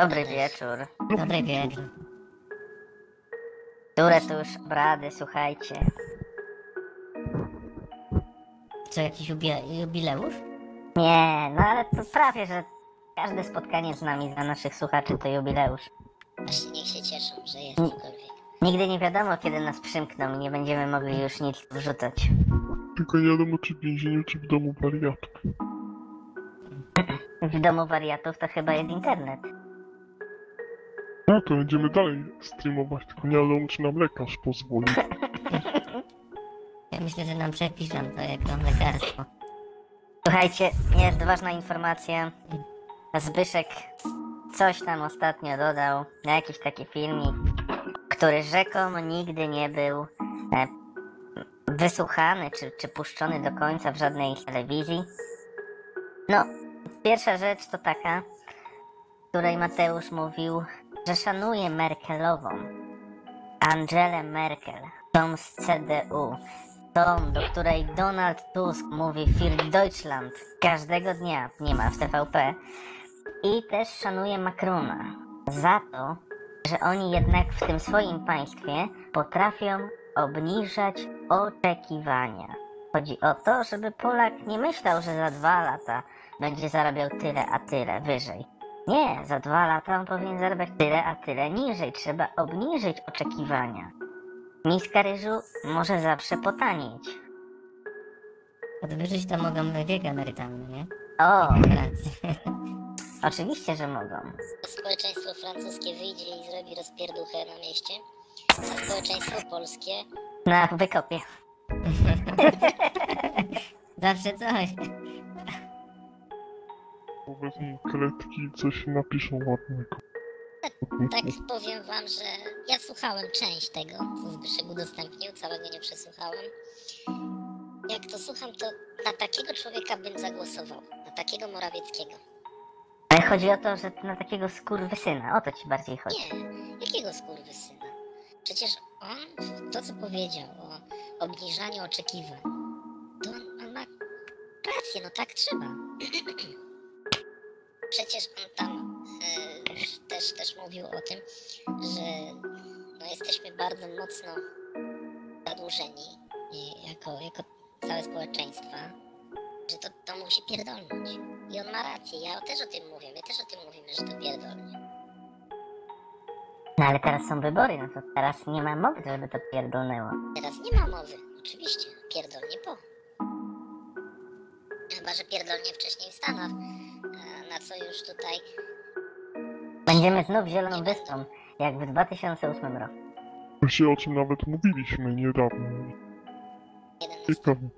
Dobry wieczór. Dobry wieczór. Które tu już obrady, słuchajcie. Co, jakiś jubileusz? Nie, no ale to prawie, że każde spotkanie z nami dla naszych słuchaczy to jubileusz. Właśnie niech się cieszą, że jest cokolwiek. Nigdy nie wiadomo, kiedy nas przymkną i nie będziemy mogli już nic wrzucać. Tylko nie wiadomo czy w więzieniu, czy w domu wariatów. W domu wariatów to chyba jest internet. No to będziemy dalej streamować, tylko nie wiadomo czy nam lekarz pozwoli. Ja myślę, że nam przepiszą to jako lekarstwo. Słuchajcie, jest ważna informacja. Zbyszek coś tam ostatnio dodał na jakiś taki filmik, który rzekomo nigdy nie był e, wysłuchany czy, czy puszczony do końca w żadnej telewizji. No, pierwsza rzecz to taka, której Mateusz mówił, że szanuje Merkelową. Angelę Merkel, tą z CDU, tą, do której Donald Tusk mówi Für Deutschland każdego dnia, nie ma w TVP. I też szanuje Macrona za to, że oni jednak w tym swoim państwie potrafią obniżać oczekiwania. Chodzi o to, żeby Polak nie myślał, że za dwa lata będzie zarabiał tyle, a tyle wyżej. Nie, za dwa lata on powinien zarabiać tyle, a tyle niżej. Trzeba obniżyć oczekiwania. Miska ryżu może zawsze potanieć. Podwyżyć to mogą wiek emerytalny, nie? O, oczywiście, że mogą. Społeczeństwo francuskie wyjdzie i zrobi rozpierduchę na mieście, a społeczeństwo polskie Na wykopie. Zawsze coś. Wezmą kredki coś napiszą ładnego. Tak powiem wam, że ja słuchałem część tego, co Zbyszek udostępnił, całego nie przesłuchałem. Jak to słucham, to na takiego człowieka bym zagłosował. Na takiego Morawieckiego. Ale chodzi o to, że na takiego skurwysyna. O to ci bardziej chodzi. Nie, jakiego skurwysyna? Przecież on, to co powiedział o obniżaniu oczekiwań, to on, on ma rację, no tak trzeba. Przecież on tam e, też, też mówił o tym, że no, jesteśmy bardzo mocno zadłużeni i jako, jako całe społeczeństwa, że to, to musi pierdolnąć. I on ma rację, ja też o tym mówię, my też o tym mówimy, że to pierdolnie. No ale teraz są wybory, no to teraz nie ma mowy, żeby to pierdolnęło. Teraz nie ma mowy, oczywiście, pierdolnie po. Chyba, że pierdolnie wcześniej w Stanach, e, na co już tutaj Będziemy znów zieloną wyspą, jak w 2008 roku. Właśnie o czym nawet mówiliśmy niedawno. 11 Ciekawe.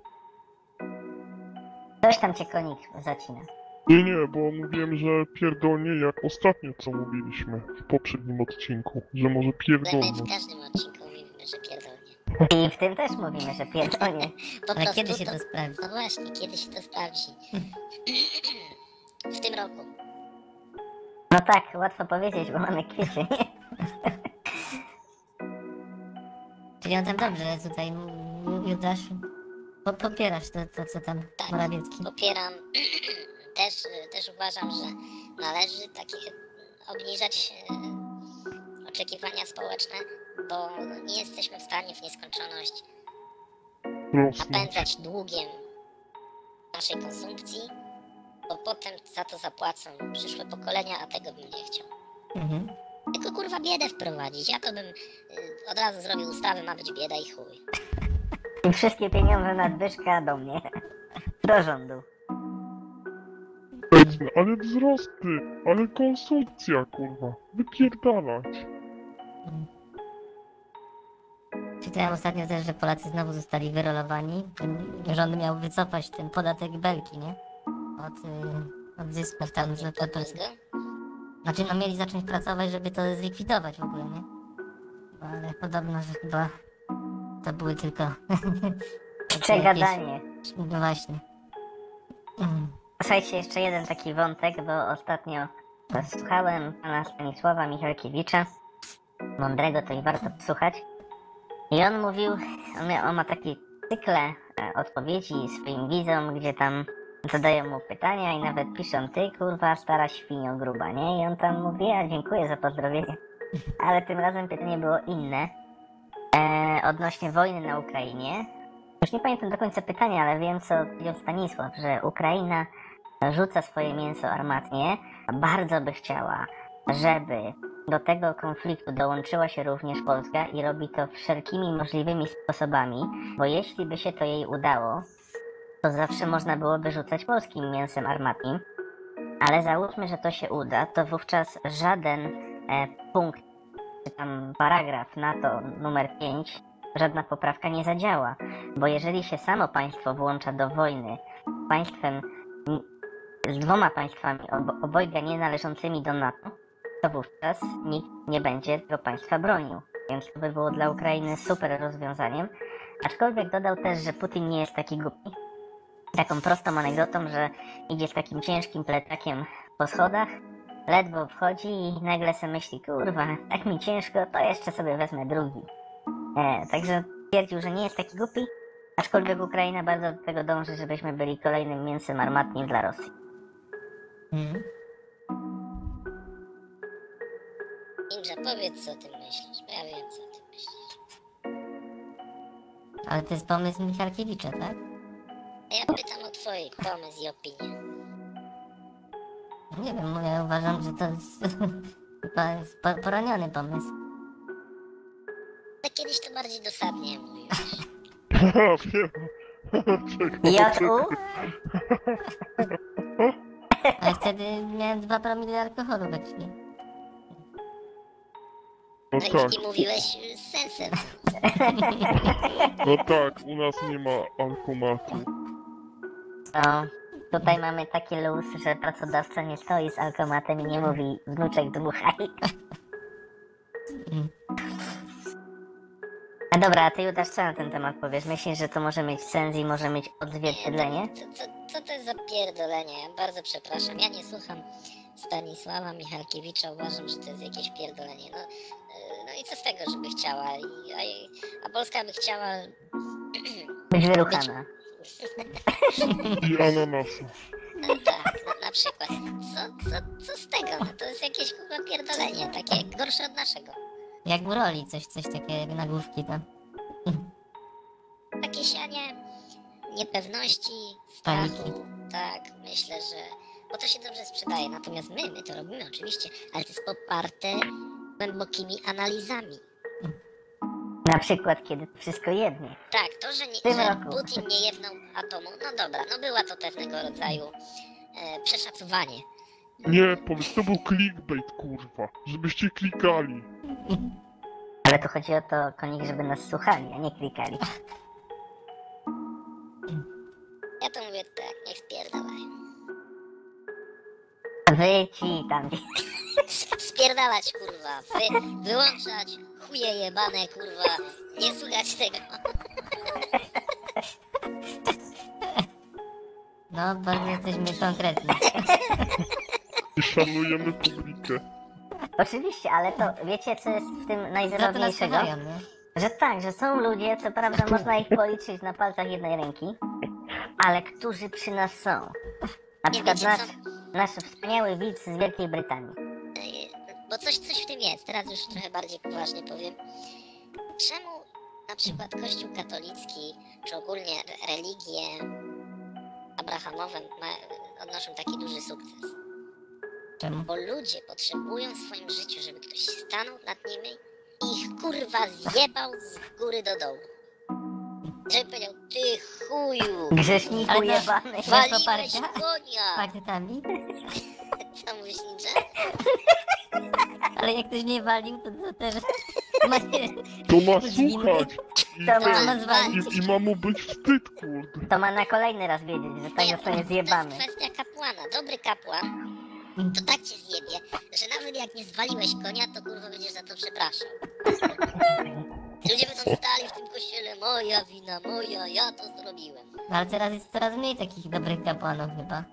Coś tam cię konik zacina. Nie, nie, bo mówiłem, że pierdolnie jak ostatnio co mówiliśmy w poprzednim odcinku, że może Ale my pierdolnie. w każdym odcinku mówimy, że pierdolnie. I w tym też mówimy, że pierdolnie. Po Ale prostu kiedy się to sprawdzi? No właśnie, kiedy się to sprawdzi? W tym roku. No tak, łatwo powiedzieć, bo mamy kwiecień. Czyli on tam dobrze tutaj Judasz. Po, popierasz to, to, co tam Tak. Morawiecki. Popieram. też, też uważam, że należy takie obniżać e, oczekiwania społeczne, bo nie jesteśmy w stanie w nieskończoność napędzać długiem naszej konsumpcji, bo potem za to zapłacą przyszłe pokolenia, a tego bym nie chciał. Mhm. Tylko kurwa biedę wprowadzić. Ja to bym y, od razu zrobił ustawy, ma być bieda i chuj. I wszystkie pieniądze nadwyżka do mnie. Do rządu. Powiedzmy, ale wzrosty, ale konsumpcja, kurwa. Wypierdalać. Czytałem ostatnio też, że Polacy znowu zostali wyrolowani. Rząd miał wycofać ten podatek belki, nie? Od, od zysków tam, że to, to, Poprzez go. Znaczy, no mieli zacząć pracować, żeby to zlikwidować w ogóle, nie? No, ale podobno, że chyba to były tylko... Przegadanie. jakieś- No właśnie. Mm. Słuchajcie, jeszcze jeden taki wątek, bo ostatnio słuchałem pana Stanisława Michalkiewicza, mądrego, to i warto słuchać. I on mówił, on, on ma takie cykle e, odpowiedzi swoim widzom, gdzie tam Zadają mu pytania i nawet piszą, ty kurwa stara świnio gruba, nie? I on tam mówi, a dziękuję za pozdrowienie. Ale tym razem pytanie było inne. E, odnośnie wojny na Ukrainie. Już nie pamiętam do końca pytania, ale wiem co powiedział Stanisław, że Ukraina rzuca swoje mięso armatnie. Bardzo by chciała, żeby do tego konfliktu dołączyła się również Polska i robi to wszelkimi możliwymi sposobami, bo jeśli by się to jej udało, to zawsze można byłoby rzucać polskim mięsem armatnim. Ale załóżmy, że to się uda, to wówczas żaden e, punkt, czy tam paragraf NATO numer 5, żadna poprawka nie zadziała. Bo jeżeli się samo państwo włącza do wojny państwem, z dwoma państwami, obo, obojga nie należącymi do NATO, to wówczas nikt nie będzie tego państwa bronił. Więc to by było dla Ukrainy super rozwiązaniem. Aczkolwiek dodał też, że Putin nie jest taki głupi. Taką prostą anegdotą, że idzie z takim ciężkim pletakiem po schodach, ledwo wchodzi i nagle sobie myśli, kurwa, tak mi ciężko, to jeszcze sobie wezmę drugi. E, także twierdził, że nie jest taki głupi, aczkolwiek Ukraina bardzo do tego dąży, żebyśmy byli kolejnym mięsem armatnim dla Rosji. Mhm. Ninja, powiedz co o tym myślisz, bo ja wiem co o tym myślisz. Ale to jest pomysł Michalkiewicza, tak? A ja pytam o twój pomysł i opinię. Nie wiem, ja uważam, że to jest chyba jest po- poraniony pomysł. Ale kiedyś to bardziej dosadnie mówiłeś. Haha, wiem. Czego JU? Ale wtedy miałem 2 promile alkoholu we krwi. No No tak, i, i mówiłeś y, z sensem. no tak, u nas nie ma alkomatu. No, tutaj mamy taki luz, że pracodawca nie stoi z alkomatem i nie mówi wnuczek dmuchaj. A dobra, a ty Judasz co na ten temat powiesz? Myślisz, że to może mieć sens i może mieć odzwierciedlenie? Co, co, co to jest za pierdolenie? Ja bardzo przepraszam. Ja nie słucham Stanisława Michalkiewicza. Uważam, że to jest jakieś pierdolenie. No, y, no i co z tego, żeby chciała? A, a Polska by chciała... Być wyruchana. I ananasu. No tak, na, na przykład. Co, co, co z tego? No to jest jakieś kurwa pierdolenie. Takie gorsze od naszego. Jak w roli, coś, coś takiego jak nagłówki tam. Takie sianie niepewności, Paniki. strachu. Tak, myślę, że... Bo to się dobrze sprzedaje. Natomiast my, my to robimy oczywiście, ale to jest poparte głębokimi analizami. Na przykład, kiedy to wszystko jednie. Tak, to, że, nie, że roku. Putin nie jednął atomu, no dobra, no była to pewnego rodzaju e, przeszacowanie. Nie, powiedz, to był clickbait, kurwa. Żebyście klikali. Ale tu chodzi o to, konik, żeby nas słuchali, a nie klikali. Ja to mówię tak, niech spierdalają. Wy ci tam. Spierdalać, kurwa, wy, wyłączać, chuje jebane, kurwa, nie słuchać tego. No, bardzo jesteśmy konkretni. I szanujemy publikę. Oczywiście, ale to wiecie, co jest w tym Za to nas najzabawniejszego? kochają, nie? Że tak, że są ludzie, co prawda można ich policzyć na palcach jednej ręki, ale którzy przy nas są. Na Nie przykład wiecie nasz, co? nasz wspaniały widz z Wielkiej Brytanii. Bo coś, coś w tym jest, teraz już trochę bardziej poważnie powiem. Czemu na przykład Kościół katolicki, czy ogólnie re- religie abrahamowe ma, odnoszą taki duży sukces? Czemu? Bo ludzie potrzebują w swoim życiu, żeby ktoś stanął nad nimi i ich kurwa zjebał z góry do dołu. Żeby powiedział, ty chuju, Grzeszniku Ale to- jebany. Masz waliłeś poparcia? konia. Mówisz, ninja? Ale jak ktoś nie walił, to, to też ma się... To ma słuchać. I, To To ma, zwalić. i, I ma mu być wstyd, kurde. to ma na kolejny raz wiedzieć, że tak Nie, zostanie To zjebany. jest kwestia kapłana. Dobry kapłan to tak cię zjebie, że nawet jak nie zwaliłeś konia, to kurwa będziesz za to przepraszał. Ludzie będą stali w tym kościele, moja wina, moja, ja to zrobiłem. No, ale teraz jest coraz mniej takich dobrych kapłanów chyba.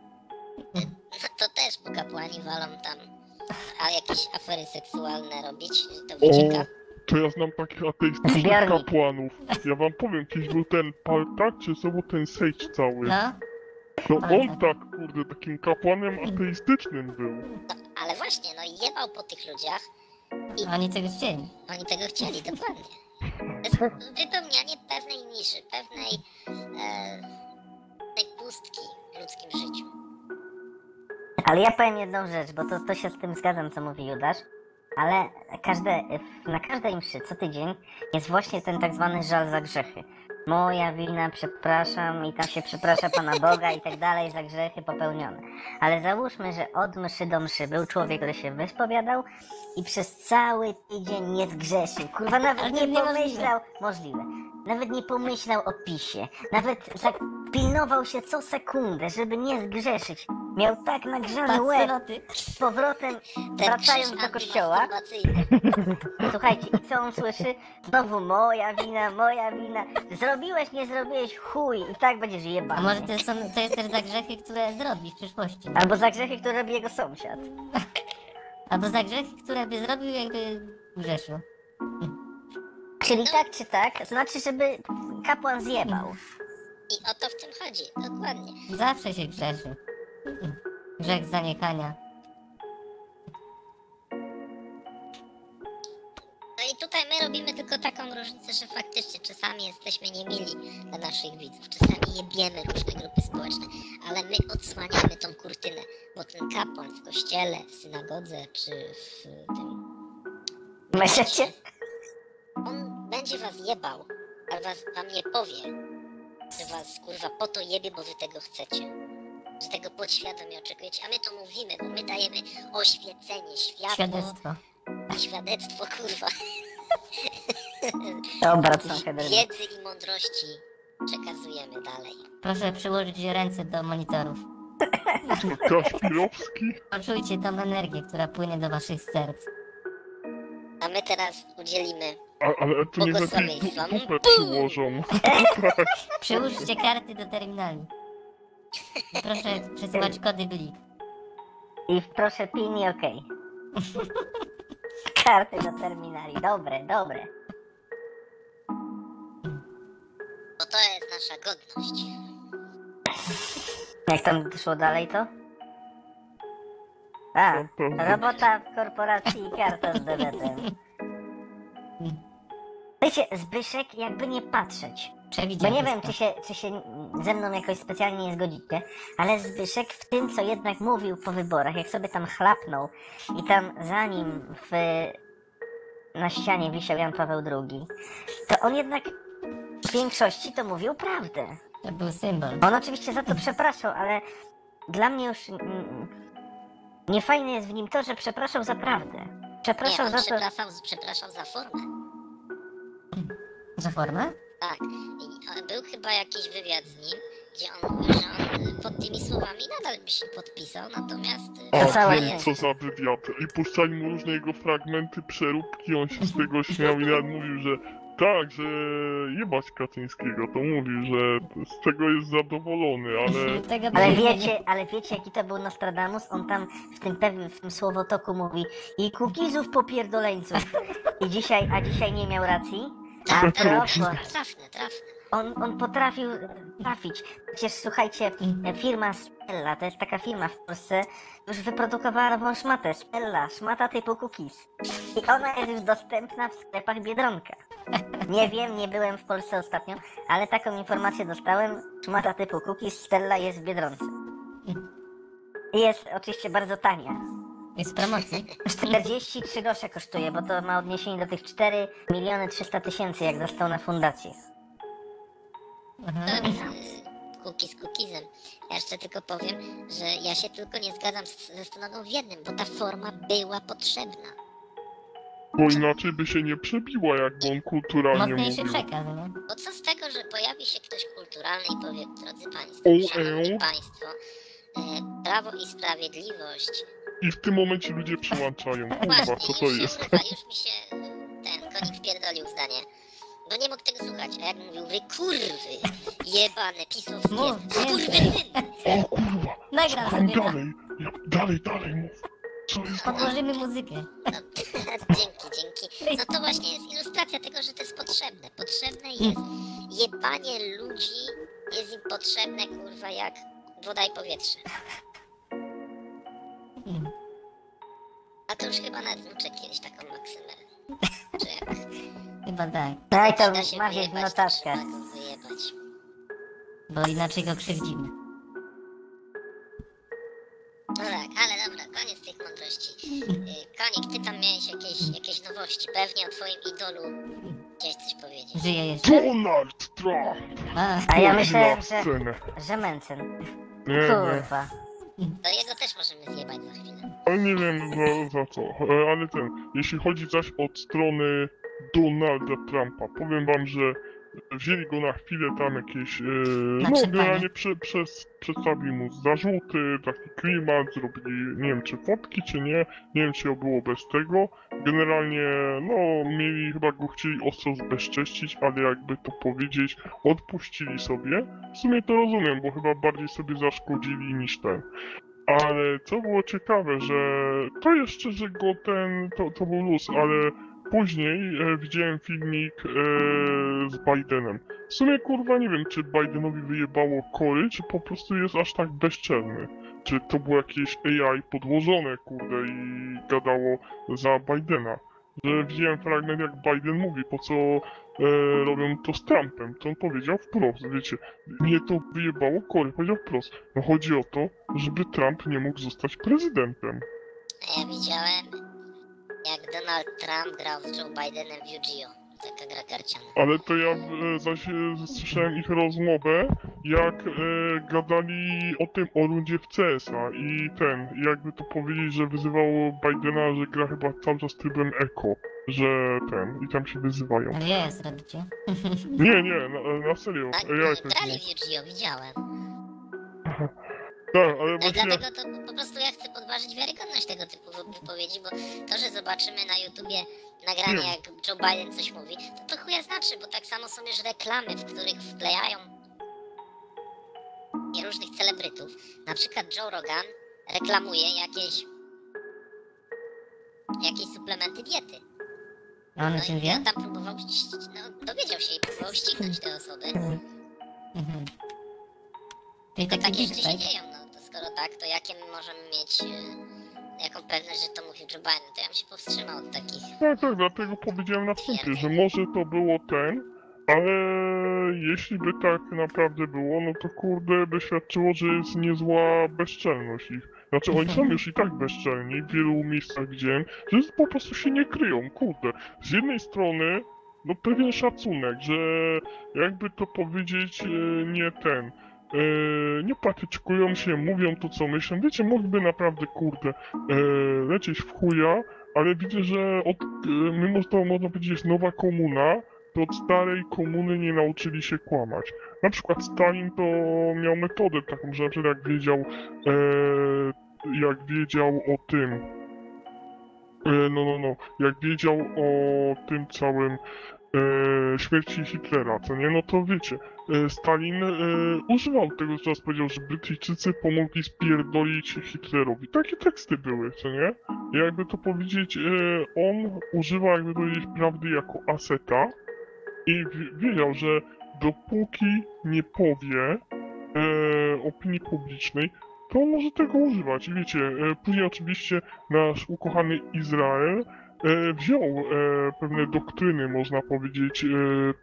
No to też, bo kapłani walą tam, a jakieś afery seksualne robić, to O, wycieka. to ja znam takich ateistycznych Zbiornik. kapłanów. Ja wam powiem, kiedyś był ten Paltak, czy znowu ten Sage cały. No, Ale on tak. tak, kurde, takim kapłanem ateistycznym był. No, ale właśnie, no i jebał po tych ludziach. Oni tego chcieli. Oni tego chcieli, dokładnie. Wypełnianie pewnej niszy, pewnej, e, pewnej pustki w ludzkim życiu. Ale ja powiem jedną rzecz, bo to, to się z tym zgadzam, co mówi Judasz. Ale każde, na każdej mszy co tydzień jest właśnie ten tak zwany żal za grzechy. Moja wina, przepraszam, i tam się przeprasza Pana Boga i tak dalej za grzechy popełnione. Ale załóżmy, że od mszy do mszy był człowiek, który się wyspowiadał i przez cały tydzień nie zgrzeszył. Kurwa, nawet nie pomyślał, możliwe, nawet nie pomyślał o pisie. Nawet tak pilnował się co sekundę, żeby nie zgrzeszyć. Miał tak nagrzany łeb z powrotem wracając do kościoła. Słuchajcie, i co on słyszy? Znowu moja wina, moja wina. Zrobiłeś, nie zrobiłeś, chuj. I tak będziesz A jebany. może to, są, to jest też za grzechy, które zrobi w przyszłości. Albo za grzechy, które robi jego sąsiad. Albo za grzechy, które by zrobił, jakby grzeszył. Czyli tak czy tak, znaczy, żeby kapłan zjebał. I o to w tym chodzi, dokładnie. Zawsze się grzeszy. Grzech zaniechania. I tutaj my robimy tylko taką różnicę, że faktycznie czasami jesteśmy niemili dla naszych widzów, czasami jebiemy różne grupy społeczne, ale my odsłaniamy tą kurtynę, bo ten kapłan w kościele, w synagodze czy w tym... Myślicie? On będzie was jebał, ale was, wam nie powie, że was kurwa po to jebie, bo wy tego chcecie. Że tego podświadomie oczekujecie, a my to mówimy, bo my dajemy oświecenie, światło, Świadectwo. Świadectwo kurwa Dobra, co wiedzy i mądrości przekazujemy dalej. Proszę przyłożyć ręce do monitorów. Kaśpirowski? Poczujcie tą energię, która płynie do waszych serc. A my teraz udzielimy A, ale to niech lepiej Błogosławieństwa. przyłożą. Przyłóżcie karty do terminali. I Proszę przesyłać kody blik. I proszę pin i okej. Karty do terminali. Dobre, dobre. bo to jest nasza godność. Jak tam szło dalej to? A, robota w korporacji i karta z debetem. Wiecie, Zbyszek jakby nie patrzeć. Bo nie wiem, czy się, czy się ze mną jakoś specjalnie nie zgodzicie, ale Zbyszek w tym, co jednak mówił po wyborach, jak sobie tam chlapnął i tam za nim w, na ścianie wisiał Jan Paweł II, to on jednak w większości to mówił prawdę. To był symbol. On oczywiście za to przepraszał, ale dla mnie już mm, niefajne jest w nim to, że przepraszał za prawdę. Nie, Przepraszał on za to. przepraszał, przepraszał za formę. Za formę? Tak. I, a, był chyba jakiś wywiad z nim, gdzie on mówił, że on y, pod tymi słowami nadal by się podpisał, natomiast... O, wiem nie. co za wywiad. I puszczali mu różne jego fragmenty, przeróbki, on się z tego śmiał i nawet mówił, że tak, że jebać Kaczyńskiego, to mówił, że z tego jest zadowolony, ale Tego Ale by- wiecie, ale wiecie jaki to był Nostradamus? On tam w tym pewnym w tym słowotoku mówi i kukizów popierdoleńców. I dzisiaj, a dzisiaj nie miał racji? Propos, Trafne, trafne. on, on potrafił trafić. Przecież słuchajcie, firma Stella, to jest taka firma w Polsce, już wyprodukowała nową szmatę. Stella, szmata typu cookies. I ona jest już dostępna w sklepach Biedronka. Nie wiem, nie byłem w Polsce ostatnio, ale taką informację dostałem. Szmata typu cookies Stella jest w Biedronce. I jest oczywiście bardzo tania. Jest w promocji. 43 grosze kosztuje, bo to ma odniesienie do tych 4 miliony 300 tysięcy, jak dostał na fundację. Mhm. Kuki z kukizem. Ja jeszcze tylko powiem, że ja się tylko nie zgadzam z, ze Stonogą w jednym, bo ta forma była potrzebna. bo inaczej by się nie przebiła, jakby on kulturalnie Mocniejszy mówił. przekaz, nie? Bo co z tego, że pojawi się ktoś kulturalny i powie, drodzy Państwo, Szanowni e. Państwo, e, Prawo i Sprawiedliwość. I w tym momencie ludzie przyłączają. Kurwa, Właśnie, co to już jest? urywa, już mi się ten konik wpierdolił w zdanie. Bo nie mógł tego słuchać, a jak mówił, wy kurwy, jebane, pisowskie, Mów, skurwysyny. O kurwa, Nagram tam sobie na... dalej, ja, dalej, dalej mów. Co jest Podłożymy muzykę. No, dzięki, dzięki. No to właśnie jest ilustracja tego, że to jest potrzebne. Potrzebne jest jebanie ludzi, jest im potrzebne, kurwa, jak woda i powietrze. A to już chyba nawet wnuczek kiedyś taką maksymę. Że jak Chyba tak, Tak, to da się gdzieś w wyjebać, to notatkach. trzeba go wyjebać. bo inaczej go krzywdzimy. No tak, ale dobra, koniec tych mądrości. Y, Konik, ty tam miałeś jakieś, jakieś nowości. Pewnie o twoim idolu chciałeś coś powiedzieć. Żyje jeszcze? Donald Trump! A, A ja myślałem, że... Że Mencen. Nie, nie. Kurwa. To jego też możemy zjebać za chwilę. Ale nie wiem za, za co. E, Ale ten, jeśli chodzi zaś od strony Donalda Trumpa, powiem wam, że wzięli go na chwilę tam jakieś, e, no generalnie prze, przez, przedstawili mu zarzuty, taki klimat, zrobili, nie wiem czy fotki, czy nie, nie wiem czy było bez tego. Generalnie, no, mieli, chyba go chcieli ostro zbezcześcić, ale jakby to powiedzieć, odpuścili sobie. W sumie to rozumiem, bo chyba bardziej sobie zaszkodzili niż ten. Ale co było ciekawe, że to jeszcze, że go ten, to, to był luz, ale później e, widziałem filmik e, z Bidenem. W sumie kurwa nie wiem, czy Bidenowi wyjebało kory, czy po prostu jest aż tak bezczelny. Czy to było jakieś AI podłożone, kurde, i gadało za Bidena. Że widziałem fragment, jak Biden mówi, po co e, robią to z Trumpem. To on powiedział wprost, wiecie, mnie to wyjebało kory, powiedział wprost. No chodzi o to, żeby Trump nie mógł zostać prezydentem. Ja widziałem, jak Donald Trump grał z Joe Bidenem w Yu-Gi-Oh! Taka gra karciana. Ale to ja e, zaś e, słyszałem ich rozmowę, jak e, gadali o tym o rundzie w CS-a i ten, jakby to powiedzieć, że wyzywało Bidena, że gra chyba cały czas trybem eko, że ten, i tam się wyzywają. ja jest robicie. Nie, nie, na, na serio, Tak, ja jakoś grali w Yu-Gi-Oh! widziałem. Tak, ale i właśnie, dlatego to po prostu ja chcę podważyć wiarygodność tego typu wy- wypowiedzi, bo to, że zobaczymy na YouTubie nagranie, Nie. jak Joe Biden coś mówi, to to chuja znaczy, bo tak samo są już reklamy, w których wklejają różnych celebrytów. Na przykład Joe Rogan reklamuje jakieś jakieś suplementy diety. A on o No tym i wie? on tam próbował, no, dowiedział się i próbował ścignąć te osoby. Mhm. To taki takie rzeczy się dzieją, skoro tak, to jakie my możemy mieć e, jaką pewność, że to mówił Joe Biden, to ja bym się powstrzymał od takich. tak, tak, dlatego powiedziałem na wstępie, że może to było ten, ale jeśli by tak naprawdę było, no to kurde by świadczyło, że jest niezła bezczelność ich. Znaczy oni są już i tak bezczelni w wielu miejscach widziałem, że po prostu się nie kryją, kurde. Z jednej strony, no pewien szacunek, że jakby to powiedzieć, e, nie ten, e, nie patyczkują się, mówią to co myślą, wiecie, mogliby naprawdę, kurde, e, lecieć w chuja, ale widzę, że od, e, mimo to można powiedzieć jest nowa komuna, to od starej komuny nie nauczyli się kłamać. Na przykład Stalin to miał metodę taką, że jak wiedział, jak wiedział o tym, no, no, no, jak wiedział o tym całym e, śmierci Hitlera, co nie, no to wiecie, e, Stalin e, używał tego, co teraz powiedział, że Brytyjczycy pomogli spierdolić Hitlerowi. Takie teksty były, co nie? Jakby to powiedzieć, e, on używa, jakby powiedzieć, prawdy jako aseta i wiedział, że dopóki nie powie e, opinii publicznej, to może tego używać. Wiecie, e, później oczywiście nasz ukochany Izrael wziął e, pewne doktryny, można powiedzieć, e,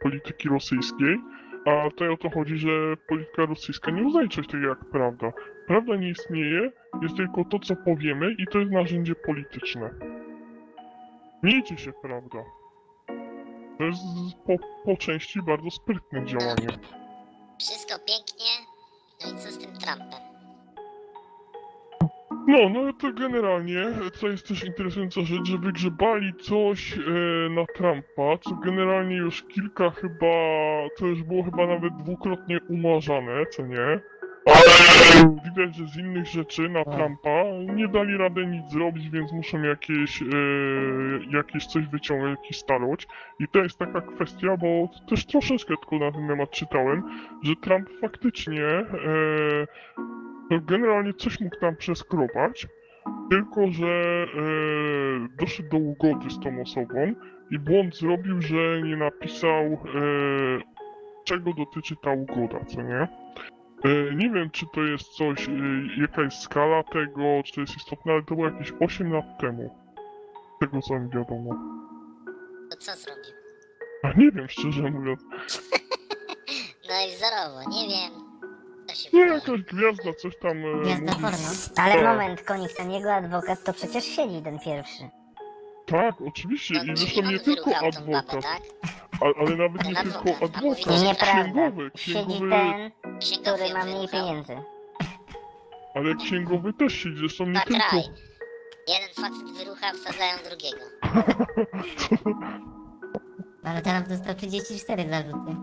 polityki rosyjskiej, a tutaj o to chodzi, że polityka rosyjska nie uznaje czegoś takiego jak prawda. Prawda nie istnieje, jest tylko to, co powiemy i to jest narzędzie polityczne. Miejcie się prawda. To jest po, po części bardzo sprytne działanie. Wszystko pięknie, no i co z tym Trumpem? No, no to generalnie, co jest też interesująca rzecz, że wygrzebali coś e, na Trumpa, co generalnie już kilka chyba, co już było chyba nawet dwukrotnie umarzane, co nie? Ale widać, że z innych rzeczy na Trumpa nie dali rady nic zrobić, więc muszą jakieś, e, jakieś coś wyciągnąć, jakiś staroć. I to jest taka kwestia, bo też troszeczkę tylko na ten temat czytałem, że Trump faktycznie e, to generalnie coś mógł tam przeskrobać, tylko że e, doszedł do ugody z tą osobą i błąd zrobił, że nie napisał e, czego dotyczy ta ugoda, co nie? E, nie wiem, czy to jest coś, e, jaka jest skala tego, czy to jest istotne, ale to było jakieś 8 lat temu. Tego co mi wiadomo. To co zrobił? A nie wiem, szczerze mówiąc. No i wzorowo, nie wiem. Nie, jakaś gwiazda, coś tam... E, Gwiazda mówi- porno. Ale Tak. moment, konik, ten jego adwokat to przecież siedzi ten pierwszy. Tak, oczywiście. No, I czyli zresztą on nie tylko wyruchał tą babę, adwokat, tak? a, ale nawet nie tylko adwokat, a mówi, adwokat, że Nieprawda. księgowy, Siedzi księgowy, ten, Księgowy który ją ma mniej wyruchał. pieniędzy. ale księgowy też siedzi, zresztą nie Na tylko. kraj. Jeden facet wyrucha, wsadzają drugiego. Ale teraz dostał 34 zarzuty.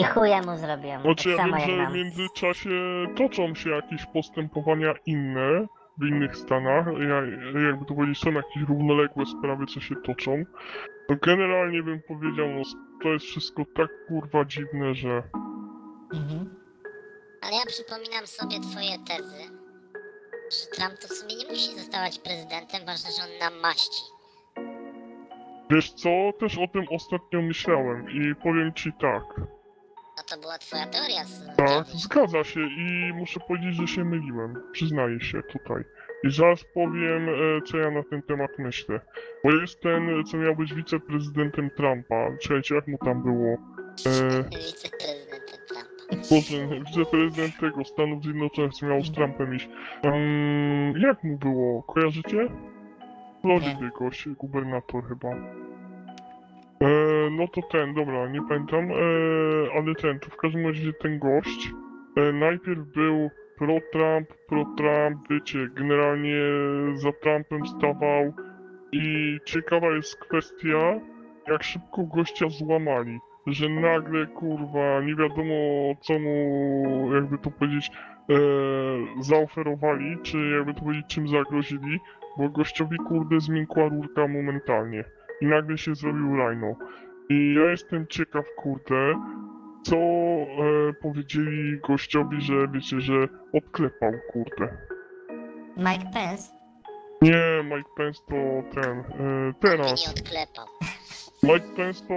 I chuja mu zrobią. Znaczy tak ja wiem, że w międzyczasie toczą się jakieś postępowania inne w innych stanach, ja- jakby to powiedzieć, są jakieś równoległe sprawy, co się toczą. To generalnie bym powiedział, no to jest wszystko tak kurwa dziwne, że... Mhm. Ale ja przypominam sobie twoje tezy, że Trump to w sumie nie musi zostawać prezydentem, ważne, że on nam maści. Wiesz co, też o tym ostatnio myślałem i powiem ci tak. No to była twoja teoria z Tak, zgadza się i muszę powiedzieć, że się myliłem. Przyznaję się tutaj. I zaraz powiem, e, co ja na ten temat myślę. Bo jest ten, co miał być wiceprezydentem Trumpa. Czekajcie, jak mu tam było? E, Wiceprezydentem Trumpa. Boże, wiceprezydent tego Stanów Zjednoczonych, co miał z Trumpem iść. Jak mu było? Kojarzycie? Floridy gość, gubernator chyba. E, no to ten, dobra, nie pamiętam, e, ale ten, to w każdym razie ten gość e, najpierw był pro-Trump, pro-Trump, wiecie, generalnie za Trumpem stawał. I ciekawa jest kwestia, jak szybko gościa złamali, że nagle, kurwa, nie wiadomo co mu, jakby to powiedzieć, e, zaoferowali, czy jakby to powiedzieć, czym zagrozili, bo gościowi, kurde, zmiękła rurka momentalnie i nagle się zrobił rajno. I ja jestem ciekaw, kurde, co e, powiedzieli gościowi, że wiecie, że odklepał, kurde. Mike Pence. Nie, Mike Pence to ten, e, teraz. nie odklepał. Mike Pence to,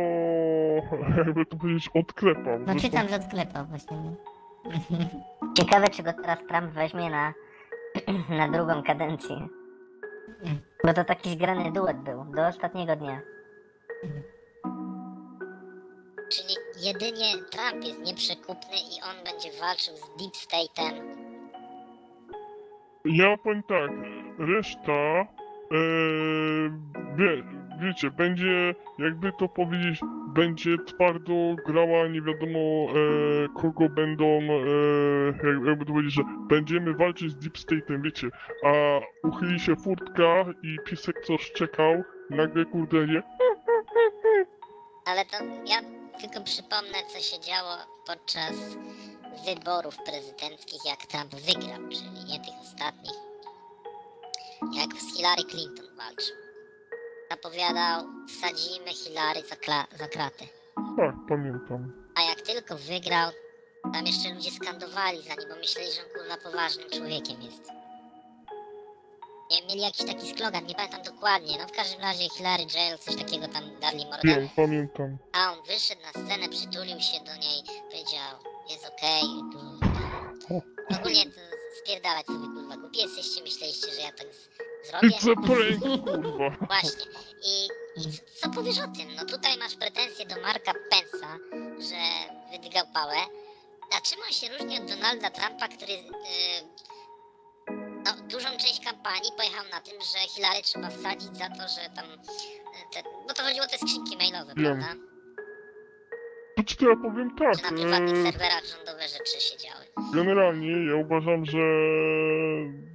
jakby to powiedzieć, odklepał. No Zresztą- czytam, że odklepał właśnie. nie? Ciekawe, czy go teraz Trump weźmie na, na drugą kadencję. Bo to taki zgrany duet był, do ostatniego dnia. Czyli jedynie Trump jest nieprzekupny i on będzie walczył z Deep State'em. Ja powiem tak, reszta, e, wie, wiecie, będzie, jakby to powiedzieć, będzie twardo grała, nie wiadomo e, kogo będą, e, jak- jakby to powiedzieć, że będziemy walczyć z Deep State'em, wiecie, a uchyli się furtka i piesek co szczekał, nagle kurde nie, Ale to ja tylko przypomnę, co się działo podczas wyborów prezydenckich, jak Trump wygrał, czyli nie tych ostatnich. Jak z Hillary Clinton walczył. Zapowiadał, wsadzimy Hillary za, za kratę. tak, pamiętam. A jak tylko wygrał, tam jeszcze ludzie skandowali za nim, bo myśleli, że on kurwa poważnym człowiekiem jest. Nie, mieli jakiś taki slogan, nie pamiętam dokładnie, no w każdym razie Hillary Jail, coś takiego tam darli mordę. Wiem, pamiętam. A on wyszedł na scenę, przytulił się do niej, powiedział, jest okej. Ogólnie to spierdalać sobie kurwa, głupi jesteście, myśleliście, że ja tak z- zrobię? It's a prank, kurwa. Właśnie. I, I co powiesz o tym? No tutaj masz pretensje do Marka Pensa, że wydygał pałę. A czym on się różni od Donalda Trumpa, który yy, no, dużą część kampanii pojechał na tym, że Hillary trzeba wsadzić za to, że tam... y, Te, bo to chodziło o te skrzynki mailowe, Wiem. prawda? Znaczy to ja powiem tak, Że na prywatnych e, serwerach rządowe rzeczy się działy. Generalnie ja uważam, że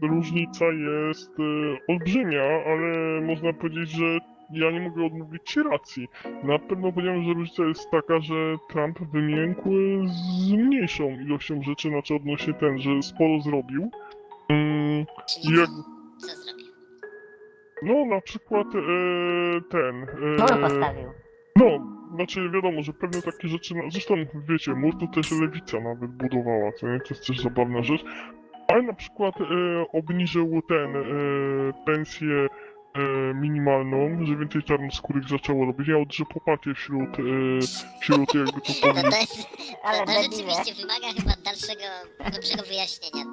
różnica jest e, olbrzymia, ale można powiedzieć, że ja nie mogę odmówić ci racji. Na pewno powiedziałem, że różnica jest taka, że Trump wymiękł z mniejszą ilością rzeczy, znaczy odnośnie ten, że sporo zrobił. Mm, Czyli jak, co, zrobił? no na przykład e, ten... E, postawił. no, znaczy wiadomo, że pewne takie rzeczy, no, zresztą wiecie, mur to też lewica nawet budowała, co nie, to jest też zabawna rzecz, ale na przykład e, obniżył ten, e, pensję e, minimalną, że więcej czarnoskórych zaczęło robić. Ja odrze poparcie wśród, e, wśród jakby to No to powiedzieć. jest... Ale to, rzeczywiście wymaga chyba dalszego, głębszego wyjaśnienia.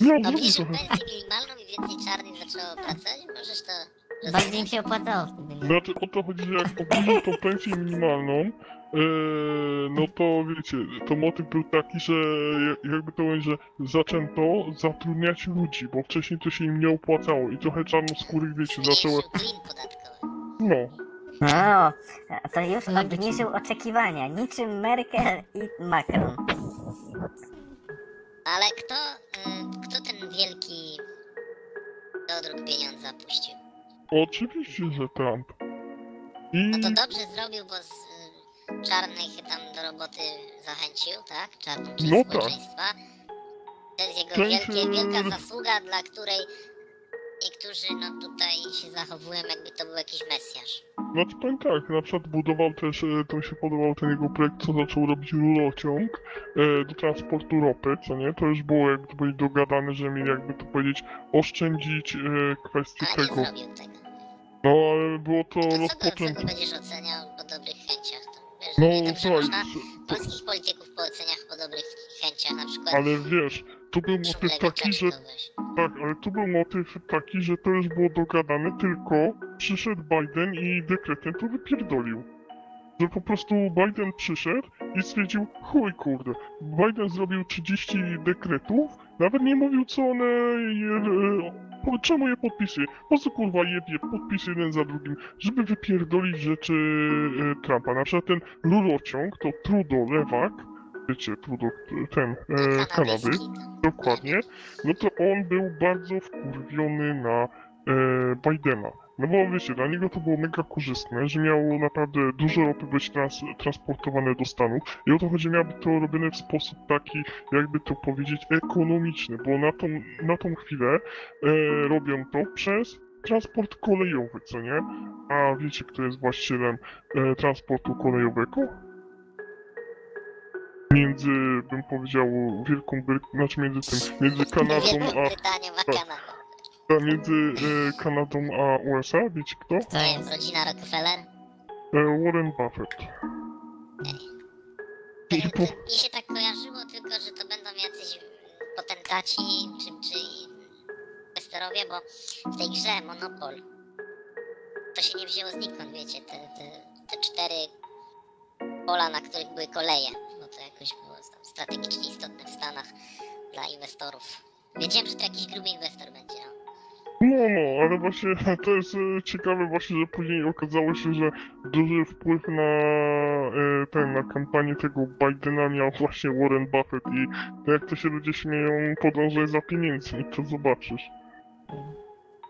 Nie, odwrócił Obniżył pensję minimalną i więcej czarnych zaczęło pracować? Możesz to... Bardziej im się opłacało wtedy. nie? Znaczy o to chodzi, że jak obniżył tą pensję minimalną, e, no to wiecie, to motyw był taki, że ja- jakby to powiedzieć, że zaczęto zatrudniać ludzi, bo wcześniej to się im nie opłacało i trochę czarnoskórych, wiecie, zaczęło, Zmniejszył klin podatkowy. no, No, to już obniżył oczekiwania, niczym Merkel i Macron. Ale kto, y, kto ten wielki dodruk pieniądza puścił? Oczywiście, że Trump. I No to dobrze zrobił, bo z y, czarnych tam do roboty zachęcił, tak? Czarną część No tak. społeczeństwa. To jest jego Część, wielkie, wielka zasługa, dla której niektórzy no tutaj się zachowują jakby to był jakiś mesjasz. Znaczy powiem tak, na przykład budował też, e, to mi się podobał ten jego projekt, co zaczął robić rurociąg e, do transportu ropy, co nie? To już było jakby to powiedzieć dogadane, że mieli jakby to powiedzieć oszczędzić e, kwestię Ale nie tego. zrobił tego. No ale było to To co go, co rozpoczęte. będziesz oceniał po dobrych chęciach? To, wiesz, No nie dobrze słuchaj, można polskich polityków po oceniach po dobrych chęciach, na przykład ale wiesz, tu był motyw taki, że tak, ale tu był motyw taki, że to już było dogadane, tylko przyszedł Biden i dekretem to wypierdolił. Że po prostu Biden przyszedł i stwierdził, chuj kurde, Biden zrobił 30 dekretów, nawet nie mówił co one, je, e, po- czemu je podpisuje. Po co kurwa jebie podpis jeden za drugim, żeby wypierdolić rzeczy e, Trumpa. Na przykład ten rurociąg, to Trudeau, lewak, wiecie, Trudeau, ten, e, tam. dokładnie, no to on był bardzo wkurwiony na e, Bidena. No bo wiecie, dla niego to było mega korzystne, że miało naprawdę dużo ropy być trans transportowane do Stanów i o to chodzi, miałoby to robione w sposób taki, jakby to powiedzieć, ekonomiczny, bo na tą, na tą chwilę e, robią to przez transport kolejowy, co nie? A wiecie, kto jest właścicielem e, transportu kolejowego? Między, bym powiedział, Wielką Brytanią, znaczy między tym, między Kanadą a Brytanią, a między e, Kanadą a USA, wiecie kto? To jest. rodzina Rockefeller. E, Warren Buffett. To, po, mi się tak kojarzyło tylko, że to będą jacyś potentaci czy, czy inwestorowie, bo w tej grze Monopol to się nie wzięło znikąd, wiecie, te, te, te cztery pola, na których były koleje, jakoś było tam strategicznie istotne w Stanach dla inwestorów. Wiedziałem, że to jakiś gruby inwestor będzie, no. no, no, ale właśnie to jest e, ciekawe właśnie, że później okazało się, że duży wpływ na e, ten, na kampanię tego Bidena miał właśnie Warren Buffett i to jak to się ludzie śmieją, podążaj za pieniędzmi, to zobaczysz.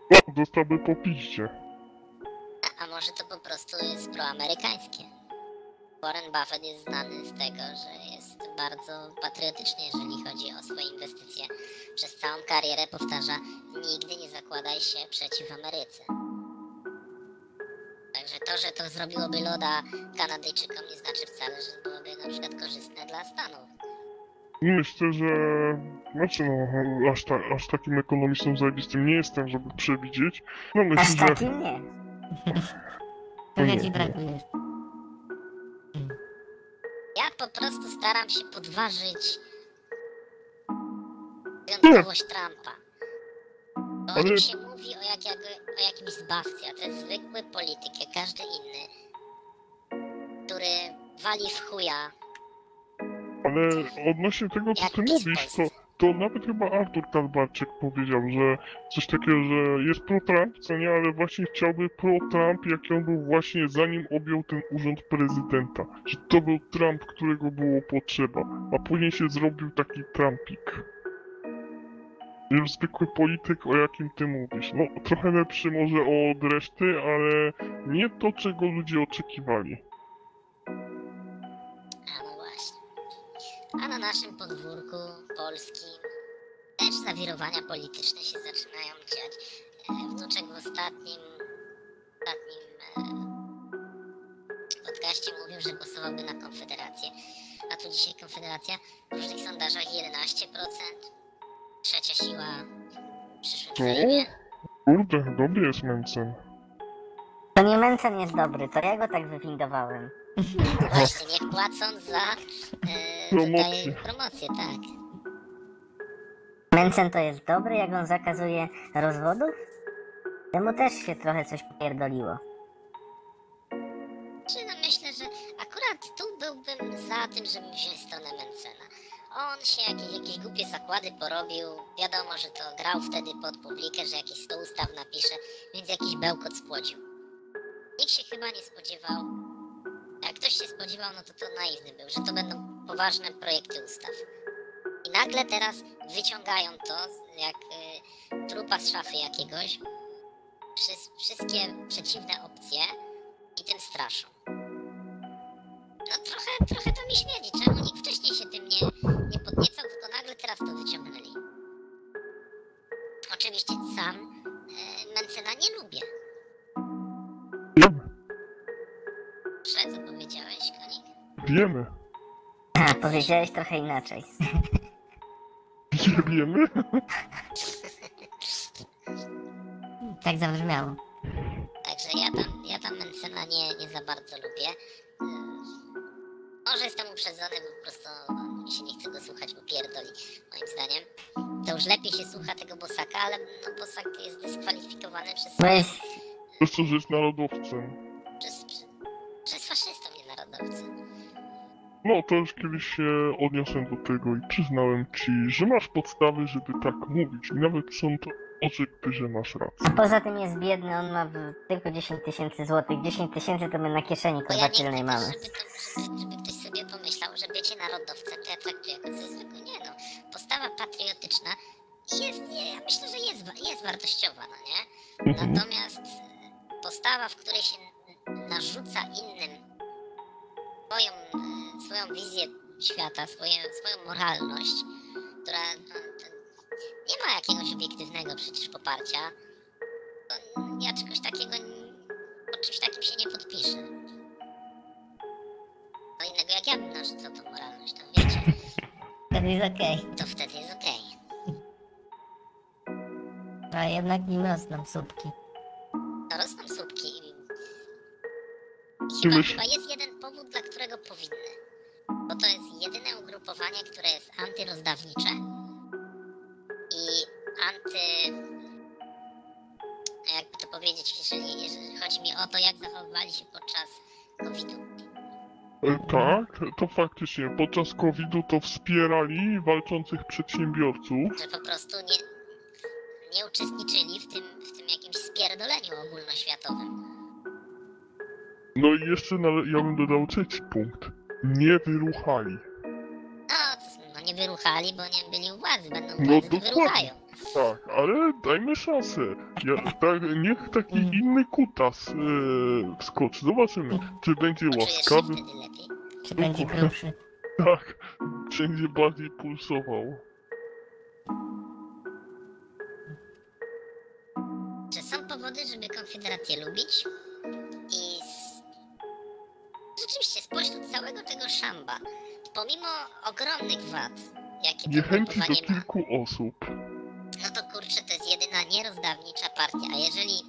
O, dostałby po piździe. A, a może to po prostu jest proamerykańskie? Warren Buffett jest znany z tego, że jest bardzo patriotyczny, jeżeli chodzi o swoje inwestycje. Przez całą karierę powtarza, nigdy nie zakładaj się przeciw Ameryce. Także to, że to zrobiłoby loda Kanadyjczykom nie znaczy wcale, że byłoby na przykład korzystne dla Stanów. Myślę, że... Znaczy no, aż, ta, aż takim ekonomistą zajebistym nie jestem, żeby przewidzieć. No Aż myślę, że... takim nie. Trochę Nie, ci nie. Po prostu staram się podważyć wyjątkowość Trumpa. Bo o nim się mówi o, jak, jak, o jakimś zbawcy, a to jest zwykły polityk, jak każdy inny, który wali w chuja. Ale odnośnie tego, co ty mówisz, to. To nawet chyba Artur Kalbarczyk powiedział, że coś takiego, że jest pro-Trump, co nie, ale właśnie chciałby pro-Trump, jaki on był właśnie zanim objął ten urząd prezydenta. Że to był Trump, którego było potrzeba, a później się zrobił taki Trumpik. Już zwykły polityk, o jakim ty mówisz. No, trochę lepszy może od reszty, ale nie to, czego ludzie oczekiwali. Na naszym podwórku polskim też zawirowania polityczne się zaczynają dziać. E, Wnuczek w ostatnim, ostatnim e, podcaście mówił, że głosowałby na Konfederację. A tu dzisiaj Konfederacja w różnych sondażach 11%. Trzecia siła w przyszłym? Sejmie. Kurde, dobry jest Mencen. To nie Mencen jest dobry, to ja go tak wywindowałem. Właśnie, niech płacą za e, Promocję. tutaj promocję, tak. Mencen to jest dobry, jak on zakazuje rozwodów? Temu też się trochę coś popierdoliło. Czy no myślę, że akurat tu byłbym za tym, żeby wziąć stronę Mencena. On się jakieś, jakieś głupie zakłady porobił. Wiadomo, że to grał wtedy pod publikę, że jakieś 100 ustaw napisze, więc jakiś bełkot spłodził. Nikt się chyba nie spodziewał. Jak ktoś się spodziewał, no to to naiwny był, że to będą poważne projekty ustaw. I nagle teraz wyciągają to, jak y, trupa z szafy jakiegoś, wszystkie przeciwne opcje i tym straszą. No trochę, trochę to mi śmierdzi. Czemu nikt wcześniej się tym nie, nie podniecał, tylko nagle teraz to wyciągnęli. Oczywiście sam e, Mencena nie lubię. A, powiedziałeś trochę inaczej. Nie wiemy? Tak zabrzmiało. Także ja tam, ja tam Mencena nie, nie za bardzo lubię. E, Może jestem uprzedzony, bo po prostu mi się nie chce go słuchać, bo pierdoli, moim zdaniem. To już lepiej się słucha tego Bosaka, ale no Bosak jest dyskwalifikowany przez, jest... Przez to, że jest narodowcem. przez, przez, przez faszystów, nie narodowcy. No, to już kiedyś się odniosłem do tego i przyznałem ci, że masz podstawy, żeby tak mówić. I nawet są to orzekty, że masz A rację. poza tym jest biedny, on ma tylko 10 tysięcy złotych. 10 tysięcy to my na kieszeni kurwa ja tylnej mamy. też, żeby, to, żeby, żeby ktoś sobie pomyślał, że bycie narodowcem to ja traktuję jako coś zwykłego. Nie no, postawa patriotyczna jest, nie, ja myślę, że jest, jest wartościowa, no nie? Mhm. Natomiast e, postawa, w której się narzuca innym swoją, e, swoją wizję świata, swoje, swoją moralność, która no, to nie ma jakiegoś obiektywnego przecież poparcia, to ja czegoś takiego, pod czymś takim się nie podpiszę. No innego jak ja bym narzucał tą moralność, to wiecie, Wtedy jest okej. to wtedy jest okej. A jednak nie rosną słupki. To rosną słupki i chyba, chyba jest które jest antyrozdawnicze i anty... Jakby to powiedzieć, jeżeli, jeżeli chodzi mi o to, jak zachowywali się podczas COVID-u. E, Tak, to faktycznie. Podczas COVID-u to wspierali walczących przedsiębiorców. Że po prostu nie, nie uczestniczyli w tym, w tym jakimś spierdoleniu ogólnoświatowym. No i jeszcze ja bym dodał trzeci punkt. Nie wyruchali. Wyruchali, bo nie byli u władzy, będą No władzy, wyruchają. Tak, ale dajmy szansę. Ja, tak, niech taki inny kutas e, wskoczy. Zobaczymy, czy będzie łaskawy. Czy będzie grubszy? Tak, będzie bardziej pulsował. Czy są powody, żeby Konfederację lubić? I z... rzeczywiście spośród całego tego szamba, pomimo ogromnych wad, jakie Niechęci do ugrupowanie ma, kilku osób. no to kurczę, to jest jedyna nierozdawnicza partia. A jeżeli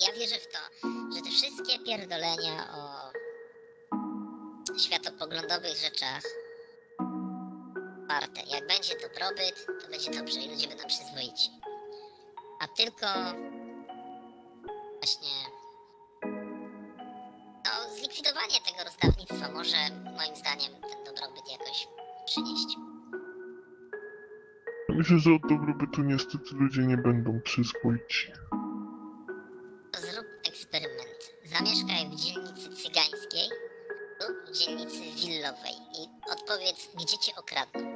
ja wierzę w to, że te wszystkie pierdolenia o światopoglądowych rzeczach warte, jak będzie dobrobyt, to będzie dobrze i ludzie będą przyzwoici. A tylko właśnie zlikwidowanie tego rozdawnictwa może moim zdaniem ten dobrobyt jakoś przynieść. Myślę, że od dobrobytu niestety ludzie nie będą przyzwoici. Zrób eksperyment. Zamieszkaj w dzielnicy cygańskiej lub w dzielnicy willowej i odpowiedz, gdzie cię okradną.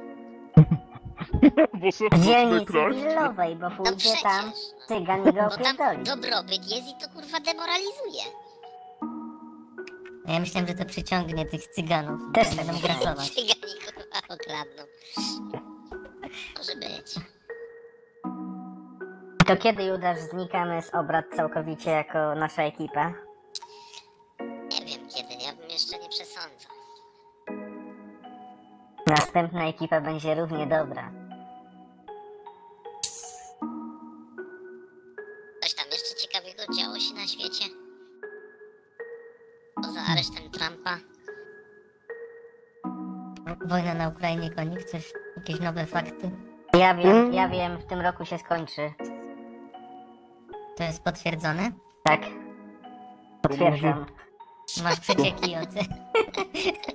Bo zacznę dzielnicy kraść. willowej, bo No pójdzie przecież, tam cygan i go bo tam opierdoli. dobrobyt jest i to kurwa demoralizuje. A Ja myślałem, że to przyciągnie tych cyganów. Też tak będą grasować. Cygani kurwa okradną. Może być. To kiedy Judasz znikamy z obrad całkowicie jako nasza ekipa? Nie wiem kiedy, ja bym jeszcze nie przesądzał. Następna ekipa będzie równie dobra. Wojna na Ukrainie konik, coś, jakieś nowe fakty. Ja wiem, ja wiem, w tym roku się skończy. To jest potwierdzone? Tak. Potwierdzam. Masz przecieki od...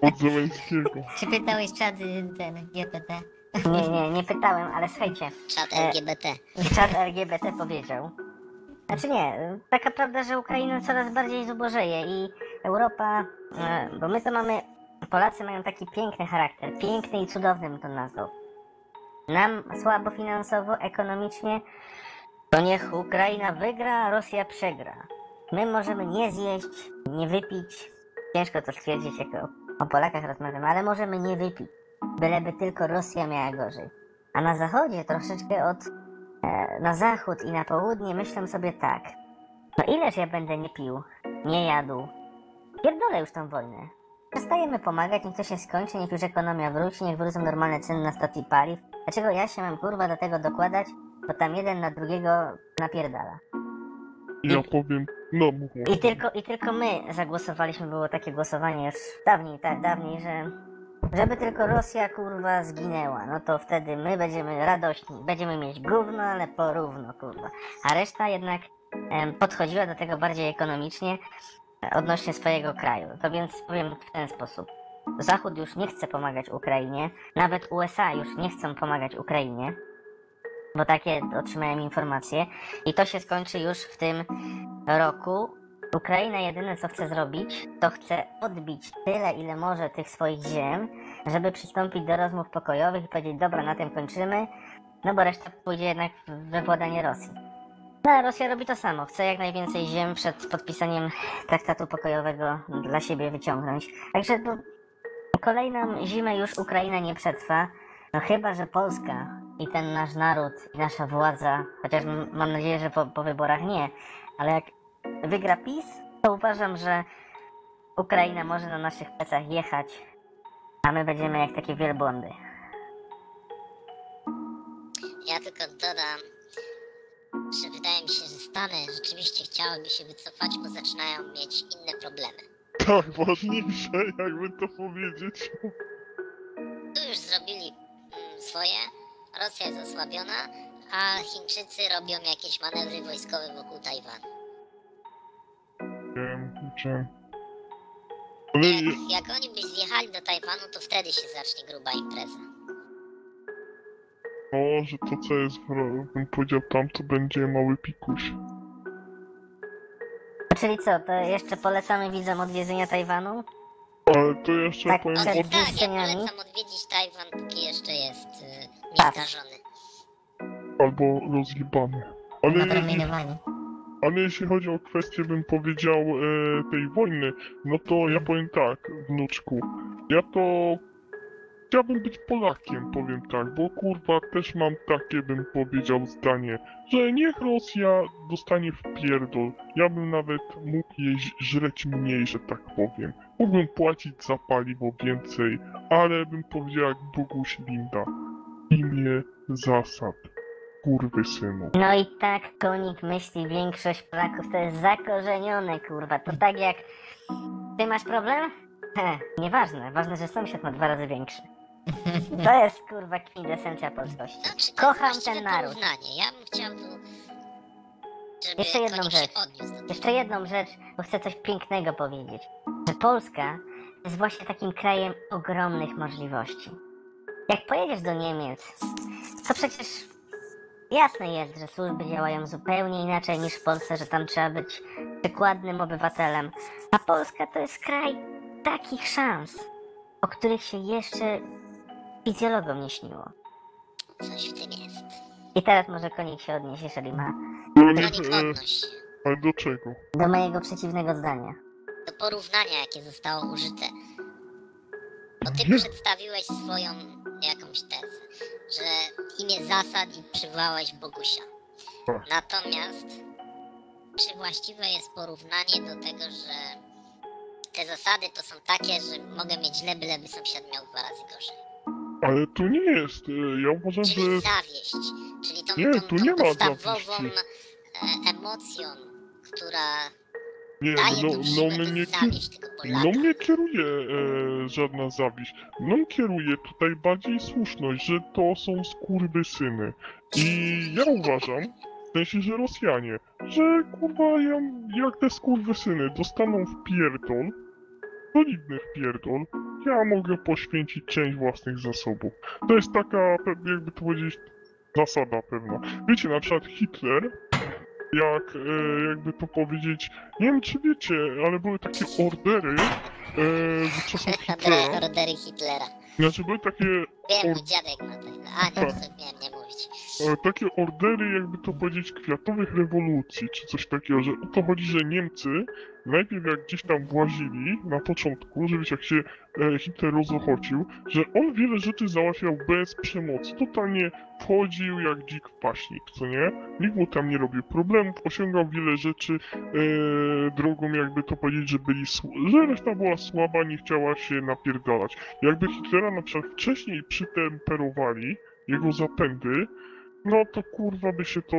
Od Zeleńskiego. Czy pytałeś czad y, ten GPT? Nie, nie, nie pytałem, ale słuchajcie. Czat E, LGBT. Czad LGBT powiedział. Znaczy nie, taka prawda, że Ukraina coraz bardziej zubożeje i Europa, e, bo my to mamy, Polacy mają taki piękny charakter, piękny i cudowny bym to nazwał. Nam słabo finansowo, ekonomicznie, to niech Ukraina wygra, a Rosja przegra. My możemy nie zjeść, nie wypić, ciężko to stwierdzić, jak o, o Polakach rozmawiamy, ale możemy nie wypić, byleby tylko Rosja miała gorzej. A na zachodzie troszeczkę od e, na zachód i na południe myślę sobie tak. No ileż ja będę nie pił, nie jadł. Pierdolę już tą wojnę. Przestajemy pomagać, niech to się skończy, niech już ekonomia wróci, niech wrócą normalne ceny na stacji paliw. Dlaczego ja się mam kurwa do tego dokładać, bo tam jeden na drugiego napierdala. Ja powiem, no mów, mów. I tylko, I tylko my zagłosowaliśmy, było takie głosowanie już dawniej, tak, dawniej, że żeby tylko Rosja kurwa zginęła, no to wtedy my będziemy radośni, będziemy mieć gówno, ale porówno kurwa. A reszta jednak em, podchodziła do tego bardziej ekonomicznie odnośnie swojego kraju. To więc powiem w ten sposób. Zachód już nie chce pomagać Ukrainie, nawet USA już nie chcą pomagać Ukrainie, bo takie otrzymałem informacje i to się skończy już w tym roku Ukraina jedyne co chce zrobić, to chce odbić tyle, ile może tych swoich ziem, żeby przystąpić do rozmów pokojowych i powiedzieć, dobra, na tym kończymy, no bo reszta pójdzie jednak we władanie Rosji. No Rosja robi to samo, chce jak najwięcej ziem przed podpisaniem traktatu pokojowego dla siebie wyciągnąć. Także no, kolejną zimę już Ukraina nie przetrwa, no chyba, że Polska i ten nasz naród i nasza władza, chociaż mam nadzieję, że po, po wyborach nie, ale jak wygra PiS, to uważam, że Ukraina może na naszych plecach jechać, a my będziemy jak takie wielbłądy. Ja tylko dodam, Stany rzeczywiście chciałyby się wycofać, bo zaczynają mieć inne problemy. Tak, ważniejsze, jakby to powiedzieć. Tu już zrobili mm, swoje, Rosja jest osłabiona, a Chińczycy robią jakieś manewry wojskowe wokół Tajwanu. Wiem, kurczę. Ale Jak, jak oni by zjechali do Tajwanu, to wtedy się zacznie gruba impreza. No, że to co jest, w, bym powiedział tam, to będzie mały pikuś. Czyli co, to jeszcze polecamy widzom odwiedzenia Tajwanu? Ale to jeszcze Tak, powiem, przed Ale o, tak, ja polecam odwiedzić Tajwan, póki jeszcze jest y, Tak. albo rozjebany. Ale jeśli, ale jeśli chodzi o kwestię, bym powiedział, e, tej wojny, no to ja powiem tak, wnuczku. Ja to chciałbym być Polakiem, powiem tak, bo kurwa też mam takie, bym powiedział, zdanie, że niech Rosja dostanie w pierdol. Ja bym nawet mógł jej żreć mniej, że tak powiem. Mógłbym płacić za paliwo więcej, ale bym powiedział jak Boguś Linda. Imię zasad. Kurwy synu. No i tak konik myśli większość Polaków, to jest zakorzenione kurwa, to tak jak ty masz problem? He, nieważne, ważne, że sąsiad ma dwa razy większy. To jest kurwa kwintesencja polskości. Znaczy, Kocham ten naród. Ja bym chciał tu, Jeszcze jedną rzecz. Jeszcze jedną rzecz, bo chcę coś pięknego powiedzieć. Że Polska jest właśnie takim krajem ogromnych możliwości. Jak pojedziesz do Niemiec, to przecież jasne jest, że służby działają zupełnie inaczej niż w Polsce, że tam trzeba być przykładnym obywatelem. A Polska to jest kraj takich szans, o których się jeszcze fizjologom nie śniło. Coś w tym jest. I teraz może konik się odnieść, jeżeli ma No Konik odnoś ale do czego? do mojego przeciwnego zdania. do porównania, jakie zostało użyte. Bo ty Nie. przedstawiłeś swoją jakąś tezę, że imię zasad i przywołałeś Bogusia. Tak. Natomiast czy właściwe jest porównanie do tego, że te zasady to są takie, że mogę mieć źle, byleby sąsiad miał dwa razy gorzej. Ale to nie jest. e, Ja uważam, że Czyli zawieść, czyli tą, Nie, tą, tu tą nie ma podstawową zawiści. e, emocją, która Nie, daje no, tą no siłę, mnie by nie, zawieść tego Polaka. no mnie kieruje e, żadna zawiść. Mną kieruje tutaj bardziej słuszność, że to są skurwysyny. I ja uważam, w sensie, że Rosjanie, że kurwa ja, jak te skurwysyny dostaną w pierdol, solidny w pierdol, ja mogę poświęcić część własnych zasobów. To jest taka, jakby to powiedzieć, zasada pewna. Wiecie, na przykład Hitler, jak, e, jakby to powiedzieć, nie wiem czy wiecie, ale były takie ordery e, z czasów Hitlera. Ordery, ordery Hitlera. Znaczy były takie, Wiem, Or- dziadek ma ten. A nie, to miałem nie mówić. e, takie ordery, jakby to powiedzieć, kwiatowych rewolucji, czy coś takiego, że o to chodzi, że Niemcy najpierw jak gdzieś tam włazili na początku, że wiecie, jak się e, Hitler rozochocił, że on wiele rzeczy załatwiał bez przemocy. Totalnie wchodził jak dzik w paśnik, co nie? Nikt mu tam nie robił problemów, osiągał wiele rzeczy e, drogą, jakby to powiedzieć, że byli że reszta była słaba, nie chciała się napierdalać. Jakby Hitlera na przykład wcześniej przytemperowali, jego zapędy, no to kurwa by się to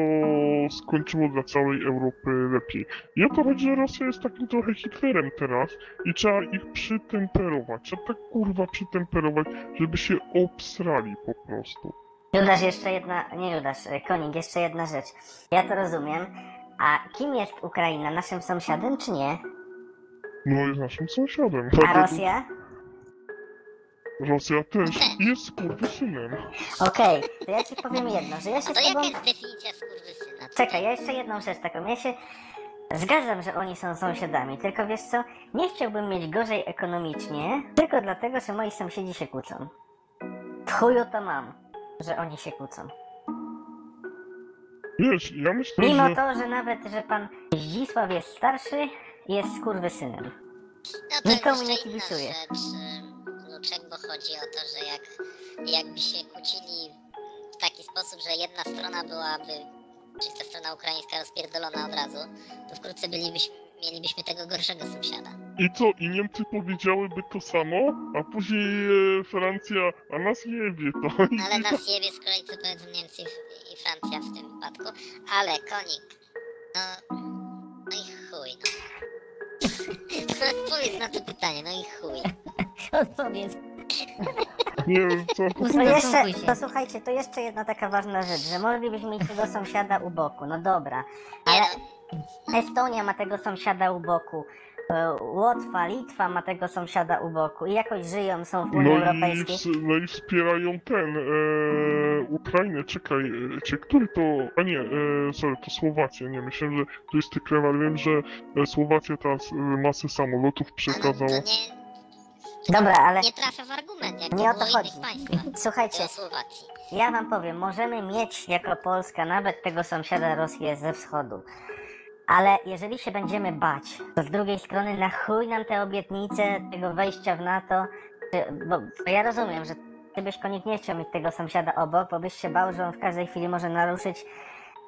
skończyło dla całej Europy lepiej. I o to chodzi, że Rosja jest takim trochę Hitlerem teraz i trzeba ich przytemperować. Trzeba tak kurwa przytemperować, żeby się obsrali po prostu. Judasz, jeszcze jedna, nie Judasz, e, Koning, jeszcze jedna rzecz. Ja to rozumiem. A kim jest Ukraina? Naszym sąsiadem czy nie? No jest naszym sąsiadem. A Rosja? Rosja też jest skurwysynem. Okej, to ja ci powiem jedno, że ja A się to z tobą... jaka jest definicja skurwysyna? Czekaj, ja jeszcze jedną rzecz taką. Ja się zgadzam, że oni są sąsiadami, tylko wiesz co, nie chciałbym mieć gorzej ekonomicznie, tylko dlatego, że moi sąsiedzi się kłócą. W chuju to mam, że oni się kłócą. Wiesz, ja myślę, Mimo że... to, że nawet, że pan Zdzisław jest starszy, jest skurwysynem. No to Nikomu nie inna kibicuję. Rzecz, Luczek, bo chodzi o to, że jak, jakby się kłócili w taki sposób, że jedna strona byłaby, czyli ta strona ukraińska rozpierdolona od razu, to wkrótce bylibyśmy, mielibyśmy tego gorszego sąsiada. I co, i Niemcy powiedziałyby to samo, a później e, Francja, a nas jebie to. I Ale nas jebie z kolei, co powiedzą Niemcy i, i Francja w tym wypadku. Ale konik, no, no i chuj, no. Odpowiedz na to pytanie, no i chuj. Odpowiedz. Nie wiem co... To jeszcze, to słuchajcie, to jeszcze jedna taka ważna rzecz, że moglibyśmy mieć tego sąsiada u boku, no dobra, ale Estonia ma tego sąsiada u boku, Łotwa, Litwa ma tego sąsiada u boku i jakoś żyją, są w Unii No i, Europejskiej. ws- no i wspierają ten, e, Ukrainę, czekaj, e, czy który to, a nie, e, sorry, to Słowacja, nie, myślałem, że to jest Tykrew, ale wiem, że e, Słowacja teraz e, masę samolotów przekazała. nie, Dobra, ale nie trafia w argument, jak nie o to chodzi. Słuchajcie, ja wam powiem, możemy mieć jako Polska nawet tego sąsiada Rosję ze wschodu. Ale jeżeli się będziemy bać, to z drugiej strony na chuj nam te obietnice tego wejścia w NATO, bo, bo ja rozumiem, że ty byś konik nie chciał mieć tego sąsiada obok, bo byś się bał, że on w każdej chwili może naruszyć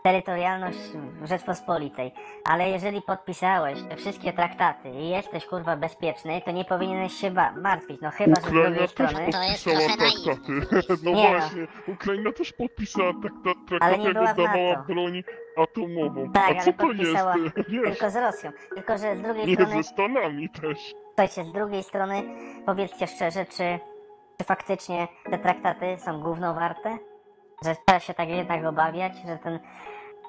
terytorialność Rzeczpospolitej. Ale jeżeli podpisałeś te wszystkie traktaty i jesteś kurwa bezpieczny, to nie powinieneś się ba- martwić, no chyba, że z Ukraina drugiej też strony... To jest podpisała trochę traktaty. No Nie no. właśnie, Ukraina też podpisała trakta- Ale nie traktaty, była jak w oddawała NATO. broń atomową. Tak, A ale co to podpisała jest? Wiesz, Tylko z Rosją. Tylko, że z drugiej nie strony... ze Stanami też. Słuchajcie, z drugiej strony powiedzcie szczerze, czy, czy faktycznie te traktaty są gówno warte? Że trzeba się tak jednak obawiać, że ten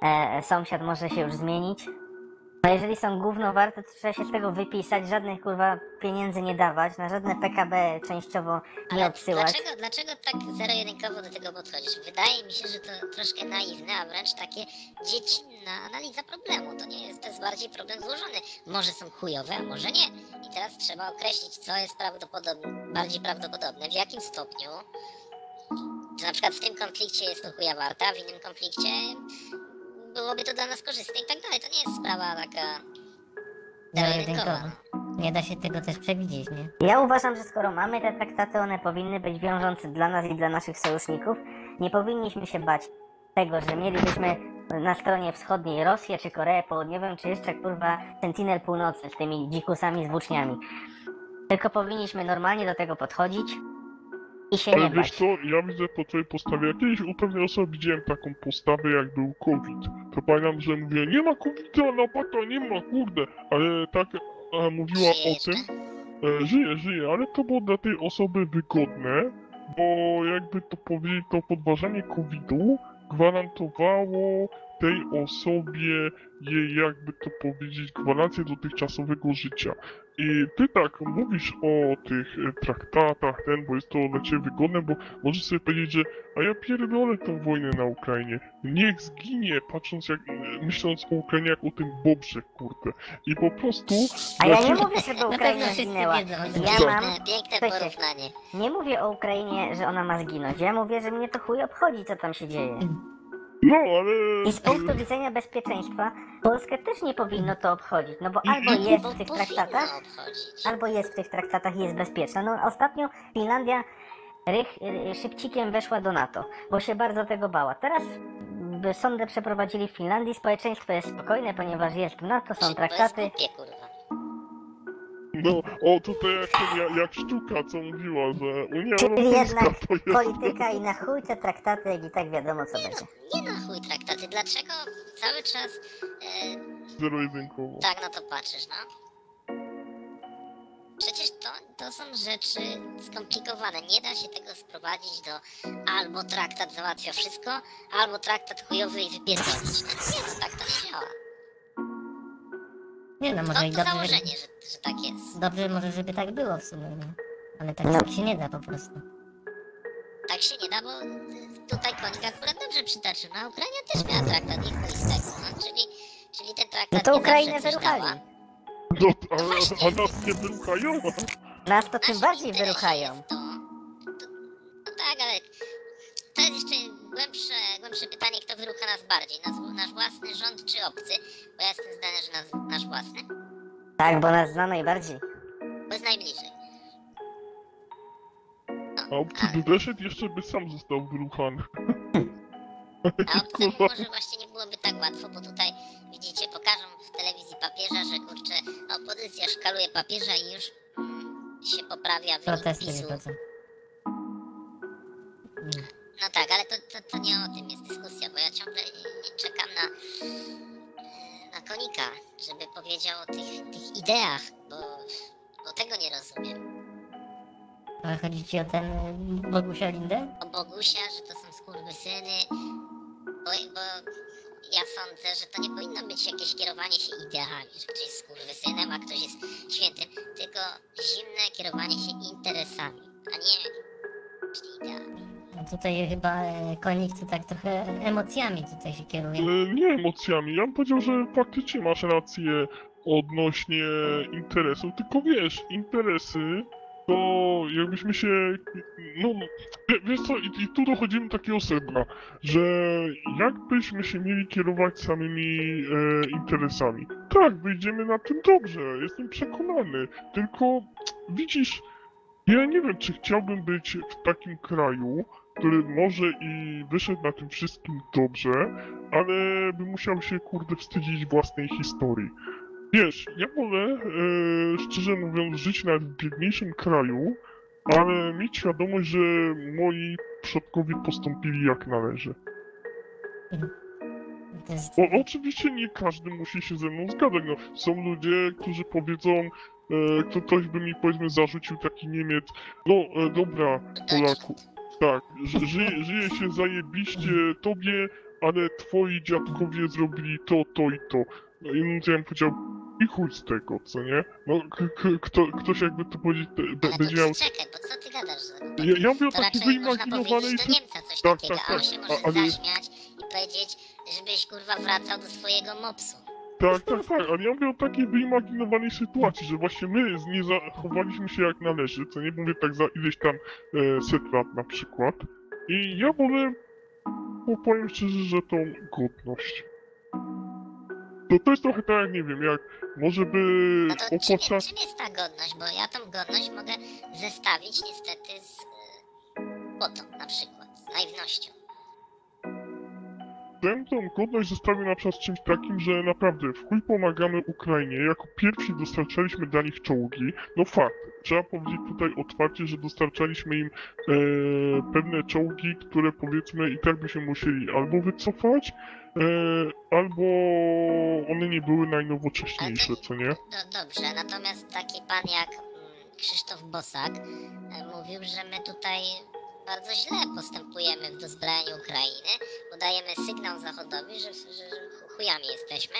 e, sąsiad może się już zmienić? No jeżeli są gówno warte, to trzeba się z tego wypisać, żadnych kurwa pieniędzy nie dawać, na żadne PKB częściowo nie Ale odsyłać. dlaczego, dlaczego tak zero-jedynkowo do tego podchodzisz? Wydaje mi się, że to troszkę naiwne, a wręcz takie dziecinna analiza problemu. To nie jest, to jest bardziej problem złożony. Może są chujowe, a może nie. I teraz trzeba określić, co jest prawdopodobne, bardziej prawdopodobne, w jakim stopniu. Czy na przykład w tym konflikcie jest to chuja warta, a w innym konflikcie byłoby to dla nas korzystne i tak dalej. To nie jest sprawa taka zero-jedynkowa. Nie da się tego też przewidzieć, nie? Ja uważam, że skoro mamy te traktaty, one powinny być wiążące dla nas i dla naszych sojuszników. Nie powinniśmy się bać tego, że mielibyśmy na stronie wschodniej Rosję, czy Koreę Południową, czy jeszcze kurwa Sentinel Północny z tymi dzikusami z włóczniami. Tylko powinniśmy normalnie do tego podchodzić, i się nie Ale wiesz bać. co, ja widzę po twojej postawie, ja kiedyś u pewnej osoby widziałem taką postawę jak był COVID. To pamiętam, że mówię, nie ma COVID-a, na bata nie ma, kurde. Ale tak a, mówiła o tym, jeszcze? e, żyje, żyje, ale to było dla tej osoby wygodne, bo jakby to powiedzieć, to podważanie COVID-u gwarantowało tej osobie jej, jakby to powiedzieć, gwarancję dotychczasowego życia. I ty tak mówisz o tych e, traktatach, ten, bo jest to dla ciebie wygodne, bo możesz sobie powiedzieć, że a ja pierdolę tą wojnę na Ukrainie. Niech zginie, patrząc jak, myśląc o Ukrainie jak o tym bobrze, kurde. I po prostu... A ja nie mówię, żeby Na Ukraina zginęła. Ja mam, Piękne, porównanie. nie mówię o Ukrainie, że ona ma zginąć. Ja mówię, że mnie to chuj obchodzi, co tam się dzieje. No, ale... I z punktu widzenia bezpieczeństwa Polskę też nie powinno to obchodzić, no bo albo jest w tych traktatach, albo jest w tych traktatach i jest bezpieczna. No ostatnio Finlandia rych, szybcikiem weszła do NATO, bo się bardzo tego bała. Teraz by sądy przeprowadzili w Finlandii, społeczeństwo jest spokojne, ponieważ jest w NATO, są Bo traktaty. No, o, tutaj jak, ten- jak, jak sztuka, co mówiła, że Unia Czyli Europejska jednak to jest... polityka i na chuj te traktaty, jak i tak wiadomo co będzie. Nie na chuj traktaty. Dlaczego cały czas... E, Zero-jedynkowo. tak na to patrzysz, no? Przecież to, to są rzeczy skomplikowane. Nie da się tego sprowadzić do albo traktat załatwia wszystko, albo traktat chujowy i wypierdolić. No nie, no tak to nie działa. Nie no, To, może i to dobrze, założenie, że, że tak jest. dobrze może, żeby tak było w sumie, no. Ale tak No. się nie da po prostu. Tak się nie da, bo tutaj konik akurat dobrze przytaczył. No, Ukraina też miała traktat i chuj z tego, no, czyli, czyli ten traktat No to nie Ukrainę wyruchali. No, a, właśnie. a nas nie wyruchają. Nas to tym bardziej wyruchają. To, to, no tak, ale to jest jeszcze głębsze, głębsze pytanie, kto wyrucha nas bardziej, nasz, nasz własny rząd czy obcy? Bo ja jestem zdany, że nas, nasz własny, Tak, bo nas zna najbardziej. bo jest najbliżej. A No, obcy by weszedł, jeszcze by sam został wyruchany. A obcemu może właśnie nie byłoby tak łatwo, bo tutaj widzicie, pokażą w telewizji papieża, że kurczę, opozycja szkaluje papieża i już mm, się poprawia wynik Protesty PiSu. wychodzą. No tak, ale to, to, to nie o tym jest dyskusja, bo ja ciągle czekam na, na konika, żeby powiedział o tych, tych ideach, bo, bo tego nie rozumiem. Ale chodzi ci o ten Bogusia Lindę? O Bogusia, że to są skurwysyny, bo, bo ja sądzę, że to nie powinno być jakieś kierowanie się ideami, że ktoś jest skurwysynem, a ktoś jest świętym, tylko zimne kierowanie się interesami, a nie ideami. Tutaj chyba e, tak trochę emocjami tutaj się kieruje. E, Nie emocjami. Ja bym powiedział, że faktycznie masz rację odnośnie interesów, tylko wiesz, interesy to jakbyśmy się. No, wie- wiesz co, i, i tu dochodzimy do takiego sedna, że jakbyśmy się mieli kierować samymi e, interesami. Tak, wyjdziemy na tym dobrze, jestem przekonany. Tylko widzisz, ja nie wiem, czy chciałbym być w takim kraju, który może i wyszedł na tym wszystkim dobrze, ale by musiał się, kurde, wstydzić własnej historii. Wiesz, ja wolę, e, szczerze mówiąc, żyć nawet w biedniejszym kraju, ale mieć świadomość, że moi przodkowie postąpili jak należy. O, oczywiście nie każdy musi się ze mną zgadzać. No, są ludzie, którzy powiedzą, e, kto ktoś by mi powiedzmy zarzucił taki Niemiec, no e, dobra, Polaku, tak, ży, żyje, się zajebiście tobie, ale twoi dziadkowie zrobili to, to i to. No i no, to ja bym powiedział, i chuj z tego, co nie? No, kto, ktoś jakby to powiedzieć, będzie to miał... czekaj, bo co ty gadasz? Że Ja, ja mówię o to takiej wyimaginowanej sytuacji. Niemca coś Tak, takiego, tak, a on tak. się może ale- zaśmiać i powiedzieć, żebyś kurwa wracał do swojego mopsu. Tak, tak, tak, ale ja mówię o takiej wyimaginowanej sytuacji, że właśnie my z- nie zachowaliśmy się jak należy, co nie mówię tak za ileś tam e, set lat na przykład. I ja wolę, bo powiem szczerze, że tą godność. To, to jest trochę tak, jak nie wiem, jak może by No to czym, opłaca... czym jest ta godność? Bo ja tą godność mogę zestawić niestety z y, botą na przykład, z naiwnością. Tą godność zostawił na przykład czymś takim, że naprawdę w chuj pomagamy Ukrainie. Jako pierwsi dostarczaliśmy dla nich czołgi. No fakt, trzeba powiedzieć tutaj otwarcie, że dostarczaliśmy im e, pewne czołgi, które powiedzmy i tak byśmy musieli albo wycofać, e, albo one nie były najnowocześniejsze, co nie? Do, dobrze, natomiast taki pan jak mm, Krzysztof Bosak e, mówił, że my tutaj bardzo źle postępujemy w dozbrajaniu Ukrainy, bo dajemy sygnał Zachodowi, że, że, że chujami jesteśmy.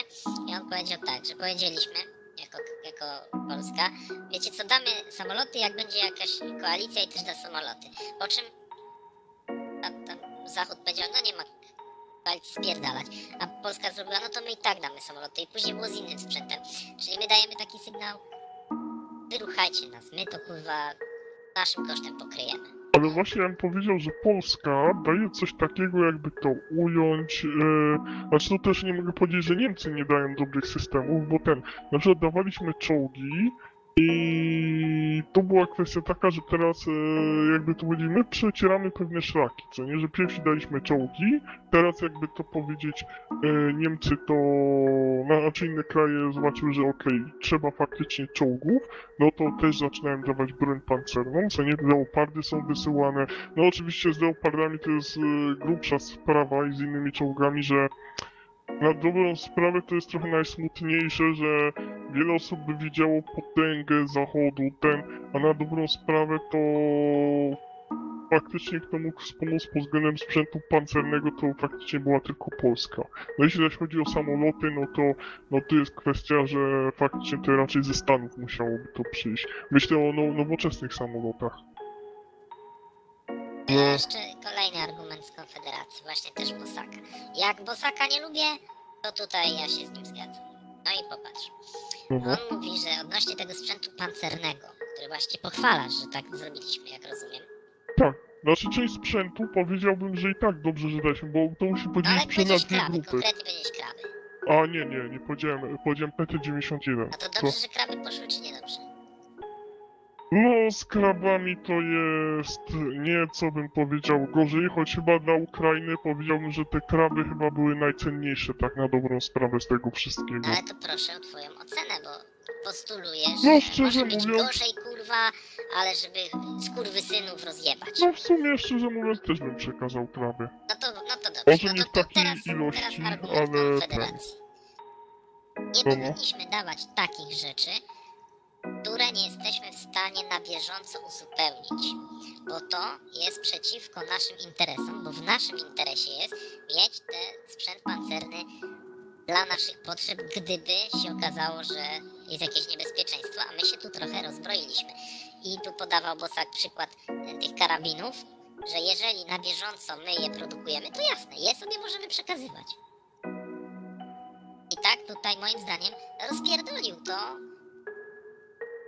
I on powiedział tak, że powiedzieliśmy, jako, jako Polska, wiecie co, damy samoloty, jak będzie jakaś koalicja i też da samoloty. Po czym Zachód powiedział, no nie ma koalicji spierdalać. A Polska zrobiła, no to my i tak damy samoloty. I później było z innym sprzętem. Czyli my dajemy taki sygnał, wyruchajcie nas, my to kurwa naszym kosztem pokryjemy. Ale właśnie ja bym powiedział, że Polska daje coś takiego, jakby to ująć. E, znaczy, to też nie mogę powiedzieć, że Niemcy nie dają dobrych systemów, bo ten, na przykład dawaliśmy czołgi i to była kwestia taka, że teraz, e, jakby to powiedzieć, my przecieramy pewne szlaki, co nie, że pierwsi daliśmy czołgi, teraz jakby to powiedzieć, e, Niemcy to, znaczy inne kraje zobaczyły, że okej, trzeba faktycznie czołgów, no to też zaczynałem dawać broń pancerną, co nie, leopardy są wysyłane, no oczywiście z leopardami to jest e, grubsza sprawa i z innymi czołgami, że na dobrą sprawę to jest trochę najsmutniejsze, że wiele osób by widziało potęgę zachodu, ten, a na dobrą sprawę to faktycznie kto mógł wspomóc pod względem sprzętu pancernego, to faktycznie była tylko Polska. No jeśli zaś chodzi o samoloty, no to, no to jest kwestia, że faktycznie to raczej ze Stanów musiałoby to przyjść. Myślę o now, nowoczesnych samolotach. Jeszcze kolejny argument z Konfederacji, właśnie też Bosaka. Jak Bosaka nie lubię, to tutaj ja się z nim zgadzam. No i popatrz. Mhm. On mówi, że odnośnie tego sprzętu pancernego, który właśnie pochwalasz, że tak zrobiliśmy, jak rozumiem. Tak, znaczy część sprzętu powiedziałbym, że i tak dobrze, że daliśmy, bo to musi No podzielić sprzęt na powiedziałeś dwie kraby, grupy. konkretnie powiedziałeś kraby. A nie, nie, nie powiedziałem, powiedziałem PT91. A to Co? dobrze, że kraby poszły, czy nie? No, z krabami to jest nieco bym powiedział gorzej, choć chyba dla Ukrainy powiedziałbym, że te kraby chyba były najcenniejsze tak na dobrą sprawę z tego wszystkiego. Ale to proszę o twoją ocenę, bo postuluję, No, że szczerze może być mówiąc- gorzej, kurwa, ale żeby skurwysynów rozjebać. No w sumie szczerze mówiąc też bym przekazał kraby. No to, no to dobrze. Może no nie to, w to takiej teraz, ilości, teraz ale Konfederacji. Nie No, no. powinniśmy dawać takich rzeczy, które nie jesteśmy w stanie na bieżąco uzupełnić, bo to jest przeciwko naszym interesom, bo w naszym interesie jest mieć ten sprzęt pancerny dla naszych potrzeb, gdyby się okazało, że jest jakieś niebezpieczeństwo, a my się tu trochę rozbroiliśmy. I tu podawał Bosak przykład tych karabinów, że jeżeli na bieżąco my je produkujemy, to jasne, je sobie możemy przekazywać. I tak tutaj moim zdaniem rozpierdolił to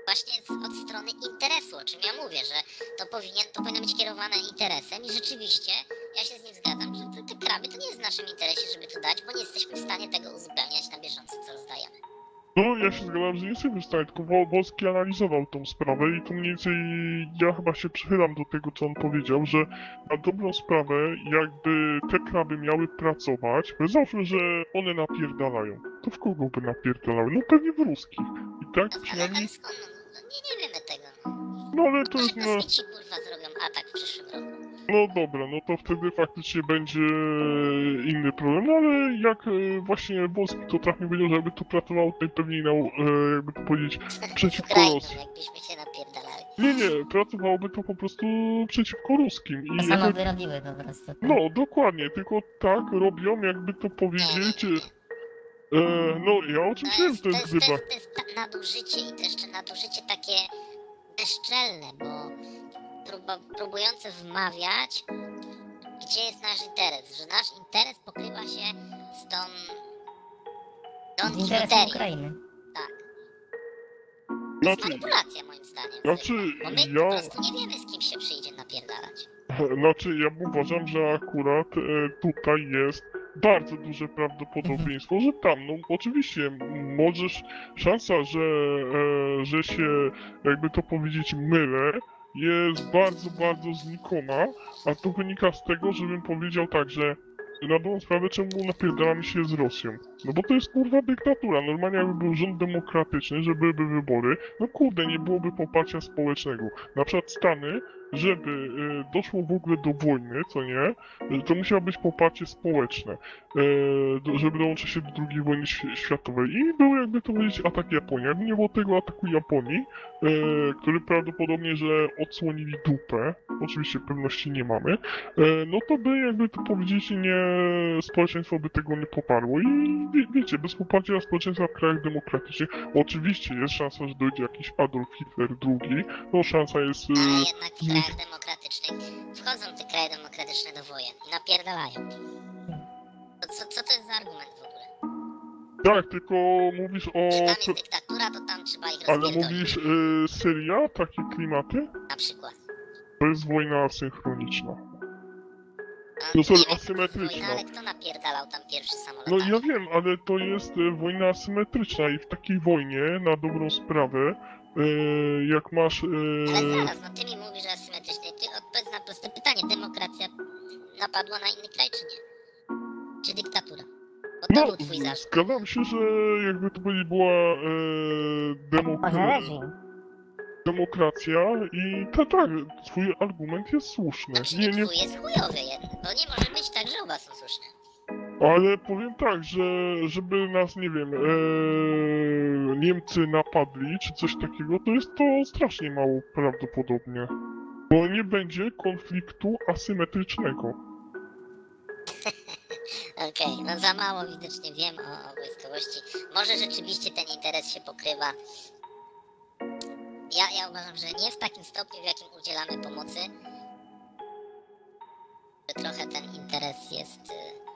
właśnie z, od strony interesu, o czym ja mówię, że to powinien, to powinno być kierowane interesem i rzeczywiście ja się z nim zgadzam, że te, te kraby to nie jest w naszym interesie, żeby to dać, bo nie jesteśmy w stanie tego uzupełniać na bieżąco, co rozdajemy. No ja się zgadzam, że nie jesteśmy w stanie, tylko Wo- Wolski analizował tą sprawę i tu mniej więcej ja chyba się przychylam do tego, co on powiedział, że na dobrą sprawę, jakby te kraby miały pracować, załóżmy, że one napierdalają, to w kogo by napierdalały? No pewnie w ruskich. I tak przynajmniej? No, nie, nie wiemy tego. no ale to Może jest na... kosmici kurwa zrobią atak w przyszłym roku. No dobra, no to wtedy faktycznie będzie inny problem, no ale jak e, właśnie Wolski to trafnie powiedział, żeby to pracowało najpewniej na, e, jakby to powiedzieć, przeciwko Ukrainą, Rosji. jakbyśmy się napierdalali. Nie, nie, pracowałoby to po prostu przeciwko ruskim. I To samo jakby, wyrobiły po prostu. tak? no, dokładnie, tylko tak robią, jakby to powiedzieć. E, no, ja o czym To wiem, jest, to jest to chyba. jest, to jest ta- nadużycie i to jeszcze nadużycie takie bezczelne, bo próba, próbujące wmawiać, gdzie jest nasz interes, że nasz interes pokrywa się z tą Don Z interesem Quixoterią. Ukrainy. Tak. To jest Znaczy, manipulacja moim zdaniem. znaczy, Bo my po ja. prostu nie wiemy, z kim się przyjdzie napierdalać. Znaczy, ja uważam, że akurat e, tutaj jest bardzo duże prawdopodobieństwo, że tam, no oczywiście, możesz, szansa, że, e, że się, jakby to powiedzieć, mylę, jest bardzo, bardzo znikoma, a to wynika z tego, żebym powiedział tak, że na dobrą sprawę, czemu napierdalamy się z Rosją? No bo to jest kurwa dyktatura. Normalnie jakby był rząd demokratyczny, że byłyby wybory, no kurde, nie byłoby poparcia społecznego. Na przykład Stany, żeby y, doszło w ogóle do wojny, co nie, y, to musiało być poparcie społeczne, y, żeby dołączyć się do II wojny świ- światowej. I był jakby to powiedzieć atak Japonii. Jakby nie było tego ataku Japonii, y, który prawdopodobnie, że odsłonili dupę, oczywiście pewności nie mamy, E, no to by jakby to powiedzieć nie społeczeństwo by tego nie poparło i wie, wiecie, bez poparcia społeczeństwa w krajach demokratycznych oczywiście jest szansa, że dojdzie jakiś Adolf Hitler II, no szansa jest e, jednak w krajach demokratycznych wchodzą te kraje demokratyczne do wojen i napierdalają. To co, co to jest za argument w ogóle? tak, tylko mówisz o Że tam jest dyktatura, to tam trzeba ich ale rozpierdolić. mówisz e, Syria, takie klimaty? Na przykład. To jest wojna asynchroniczna. A To są asymetryczne. ale kto napierdalał tam pierwszy samolot? No ja wiem, ale to jest e, wojna asymetryczna i w takiej wojnie, na dobrą sprawę, e, jak masz... Ale E, zaraz, no ty mi mówisz, że asymetrycznie. Ty odpowiedz na proste pytanie. Demokracja napadła na inny kraj, czy nie? Czy dyktatura? Bo to No, był twój zarzut. zgadzam się, że jakby to będzie była e, demok Może reżim. Demokracja i tak, tak, twój argument jest słuszny. Znaczy Nie, nie, twój jest chujowy jeden, bo nie może być tak, że oba są słuszne. ale powiem tak, że żeby nas, nie wiem, e, Niemcy napadli czy coś takiego, to jest to strasznie mało prawdopodobnie. Bo nie będzie konfliktu asymetrycznego. Okej, no za mało widocznie wiem o, o wojskowości. Może rzeczywiście ten interes się pokrywa. Ja, ja uważam, że nie w takim stopniu, w jakim udzielamy pomocy. Że trochę ten interes jest y,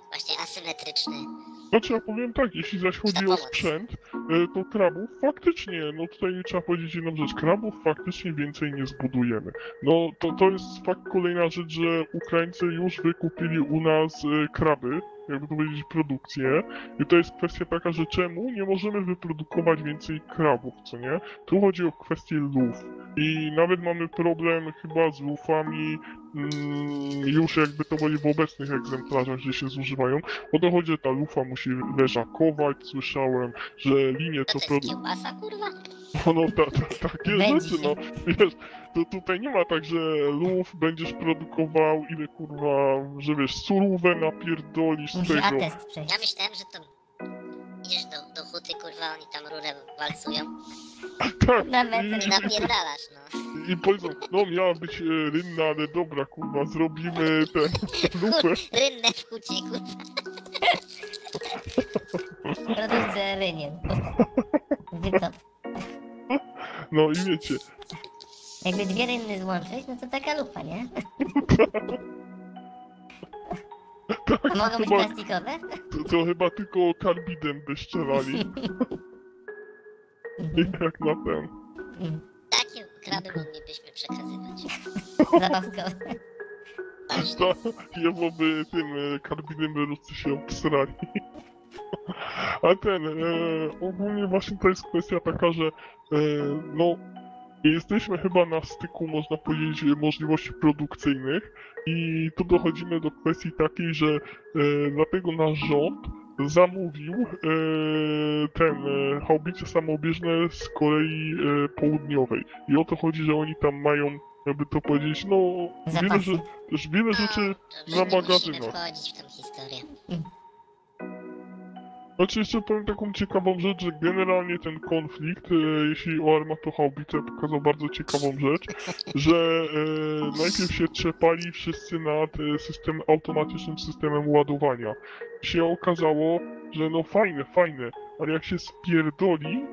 właśnie asymetryczny. Znaczy ja powiem tak, jeśli zaś chodzi o sprzęt, e, to krabów faktycznie, no tutaj trzeba powiedzieć jedną rzecz, krabów faktycznie więcej nie zbudujemy. No to, to jest fakt kolejna rzecz, że Ukraińcy już wykupili u nas e, kraby, jakby to powiedzieć produkcję i to jest kwestia taka, że czemu nie możemy wyprodukować więcej krabów, co nie? Tu chodzi o kwestię luf i nawet mamy problem chyba z lufami mm, już jakby to powiedzieć w obecnych egzemplarzach, że się zużywają, o to chodzi, że ta lufa musi leżakować, słyszałem, że linie To co produkują, kurwa? No ta, ta, takie Będzie rzeczy, się. no, wiesz, to tutaj nie ma tak, że luf będziesz produkował ile kurwa, że wiesz, surówę napierdolisz z Musi tego, atest przejść. Ja myślałem, że to idziesz do, do huty, kurwa, oni tam rurę walcują tak, Na i metr. napierdalasz, no. i, i powiedzą, no miała być e, rynna, ale dobra, kurwa, zrobimy tę lufę, Rynnę w hucie, kurwa. Produkcja rynien. Wycop. No i wiecie, Jakby dwie rynny złączyć, no to taka lufa, nie? tak, A mogą być chyba, plastikowe? to, to chyba tylko karbidem by strzelali, jak na ten. Takie kraby moglibyśmy przekazywać. Zabawkowe. To jebo by tym e, karbidem by Ruscy się obsrali. A ten, e, ogólnie właśnie to jest kwestia taka, że no jesteśmy chyba na styku, można powiedzieć, możliwości produkcyjnych i tu dochodzimy do kwestii takiej, że e, dlatego nasz rząd zamówił e, ten e, haubice samobieżne z Korei e, Południowej. I o to chodzi, że oni tam mają, jakby to powiedzieć, no wiele, Zapasy. że, też wiele rzeczy na nie magazynach. wchodzić w tą historię. Znaczy jeszcze powiem taką ciekawą rzecz, że generalnie ten konflikt, e, jeśli o armatohaubice, pokazał bardzo ciekawą rzecz, że e, najpierw się trzepali wszyscy nad e, system, automatycznym systemem ładowania. Się okazało, że no fajne, fajne, ale jak się spierdoli,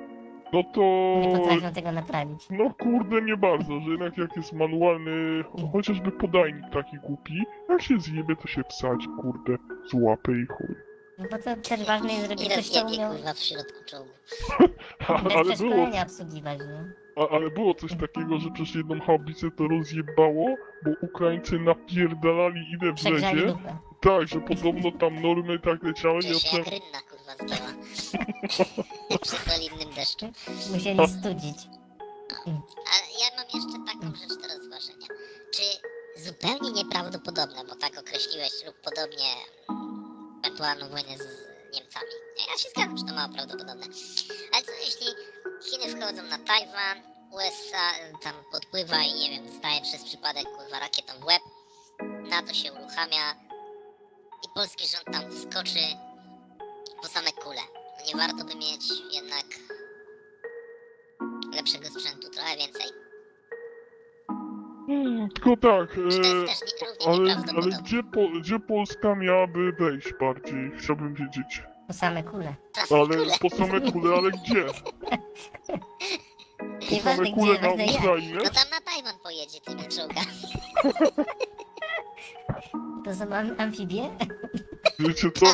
no to... Nie potrafią tego naprawić. No kurde, nie bardzo, że jednak jak jest manualny, chociażby podajnik taki głupi, jak się zjebie, to się wsadzi, kurde, złapie i chuj. No bo to też ważne jest, żeby I ktoś to umiał kurwa, w środku czołgu. bez ale było, przeszkolenia obsługiwać, nie? a, ale było coś takiego, że przez jedną haubicę to rozjebało, bo Ukraińcy napierdalali ile Przegrzali lupę. Tak, że podobno tam normy tak leciały, nie jak obce... rynna, kurwa, zgięła. Przy solidnym deszczu. Musieli studzić. Ale ja mam jeszcze taką rzecz do rozważenia. Czy zupełnie nieprawdopodobne, bo tak określiłeś lub podobnie ewentualną wojnę z Niemcami. Ja się zgadzam, że to mało prawdopodobne. Ale co jeśli Chiny wchodzą na Tajwan, USA tam podpływa i nie wiem, dostaje przez przypadek kurwa rakietą w łeb, NATO się uruchamia i polski rząd tam wskoczy po same kule. Nie warto by mieć jednak lepszego sprzętu, trochę więcej. Tylko tak, Czy to e, jest też ale, ale nieprawdopodobne? gdzie, po, gdzie Polska miałaby wejść bardziej? Chciałbym wiedzieć. Po same kule. Ale po same kule, ale gdzie? Po Nieważne same gdzie, kule na ważne jak. Ukrainę? No tam na Tajwan pojedzie tymi czołgami. To są am- amfibie? Wiecie co?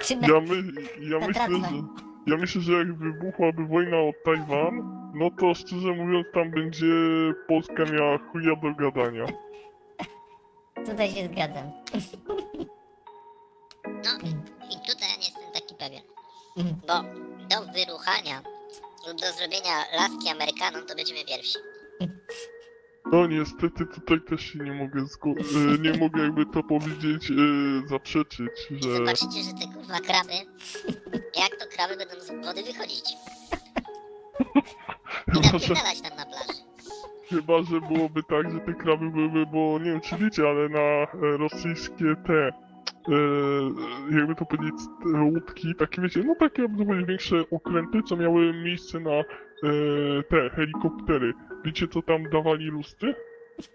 Czy na... Ja, my, ja myślę, że... Ja myślę, że jak wybuchłaby wojna o Tajwan, no to szczerze mówiąc tam będzie Polska miała chuja do gadania. Tutaj się zgadzam. No i tutaj ja nie jestem taki pewien. Mm. Bo do wyruchania lub do zrobienia laski Amerykanom to będziemy pierwsi. No niestety tutaj też się nie mogę zgo- e, nie mogę jakby to powiedzieć, e, zaprzeczyć, że... Zobaczycie, że te kurwa kraby, jak to kraby będą z wody wychodzić. I napierdalać tam na plaży. chyba, że byłoby tak, że te kraby byłyby, bo nie wiem czy wiecie, ale na e, rosyjskie te, e, jakby to powiedzieć, te łódki, takie wiecie, no takie jakby to większe okręty, co miały miejsce na e, te helikoptery. Wiecie co tam dawali lusty?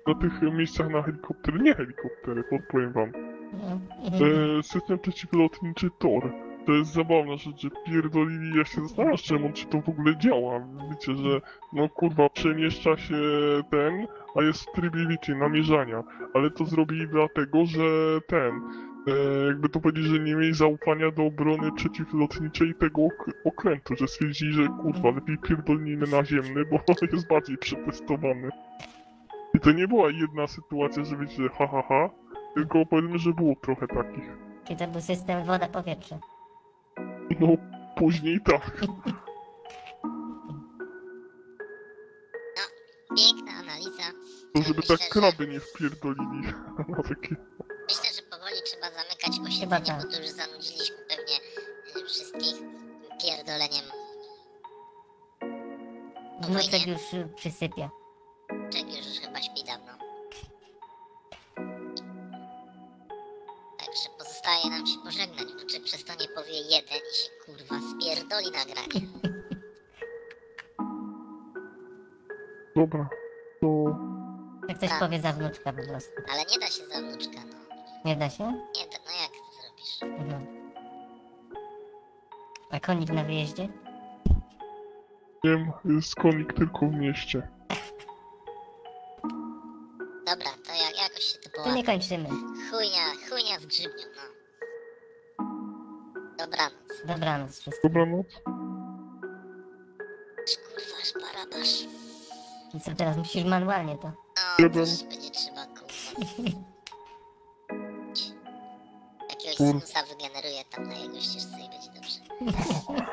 Na tych miejscach na helikoptery, nie helikoptery, podpowiem wam. E, system przeciwlotniczy TOR. To jest zabawna rzecz, że pierdolili, ja się zastanawiam czemu, czy to w ogóle działa. Wiecie, że no kurwa, przemieszcza się ten, a jest w trybie, wiecie, namierzania. Ale to zrobili dlatego, że ten, e, jakby to powiedzieć, że nie mieli zaufania do obrony przeciwlotniczej tego ok- okrętu, że stwierdzili, że kurwa, lepiej pierdolnijmy naziemny, bo jest bardziej przetestowany. I to nie była jedna sytuacja, że wiecie, ha ha ha, tylko powiedzmy, że było trochę takich. Czyli to był system woda-powietrze. No, później tak. Piękna analiza. To żeby Myślę, tak kraby nie wpierdolili na takie... Myślę, że powoli trzeba zamykać posiedzenie, tak. bo tu już zanudziliśmy pewnie y, wszystkich pierdoleniem. Wnuczek już przysypia. Spierdoli nagranie. Dobra, to... Jak ktoś Tak. powie za wnuczka po prostu. Ale nie da się za wnuczka, no. Nie da się? Nie da, no jak to zrobisz? Mhm. A konik na wyjeździe? Wiem, jest konik tylko w mieście. Dobra, to jak, jakoś się to To nie kończymy. Chujnia, chujnia z grzybnią, no. Dobranoc. Dobranoc wszystkim. Dobranoc. Kurwa, barabasz. I co teraz musisz manualnie to? No, Jeden. też będzie trzeba, kurwa. Jakiegoś Kur- sinusa wygeneruje tam na jego ścieżce i będzie dobrze.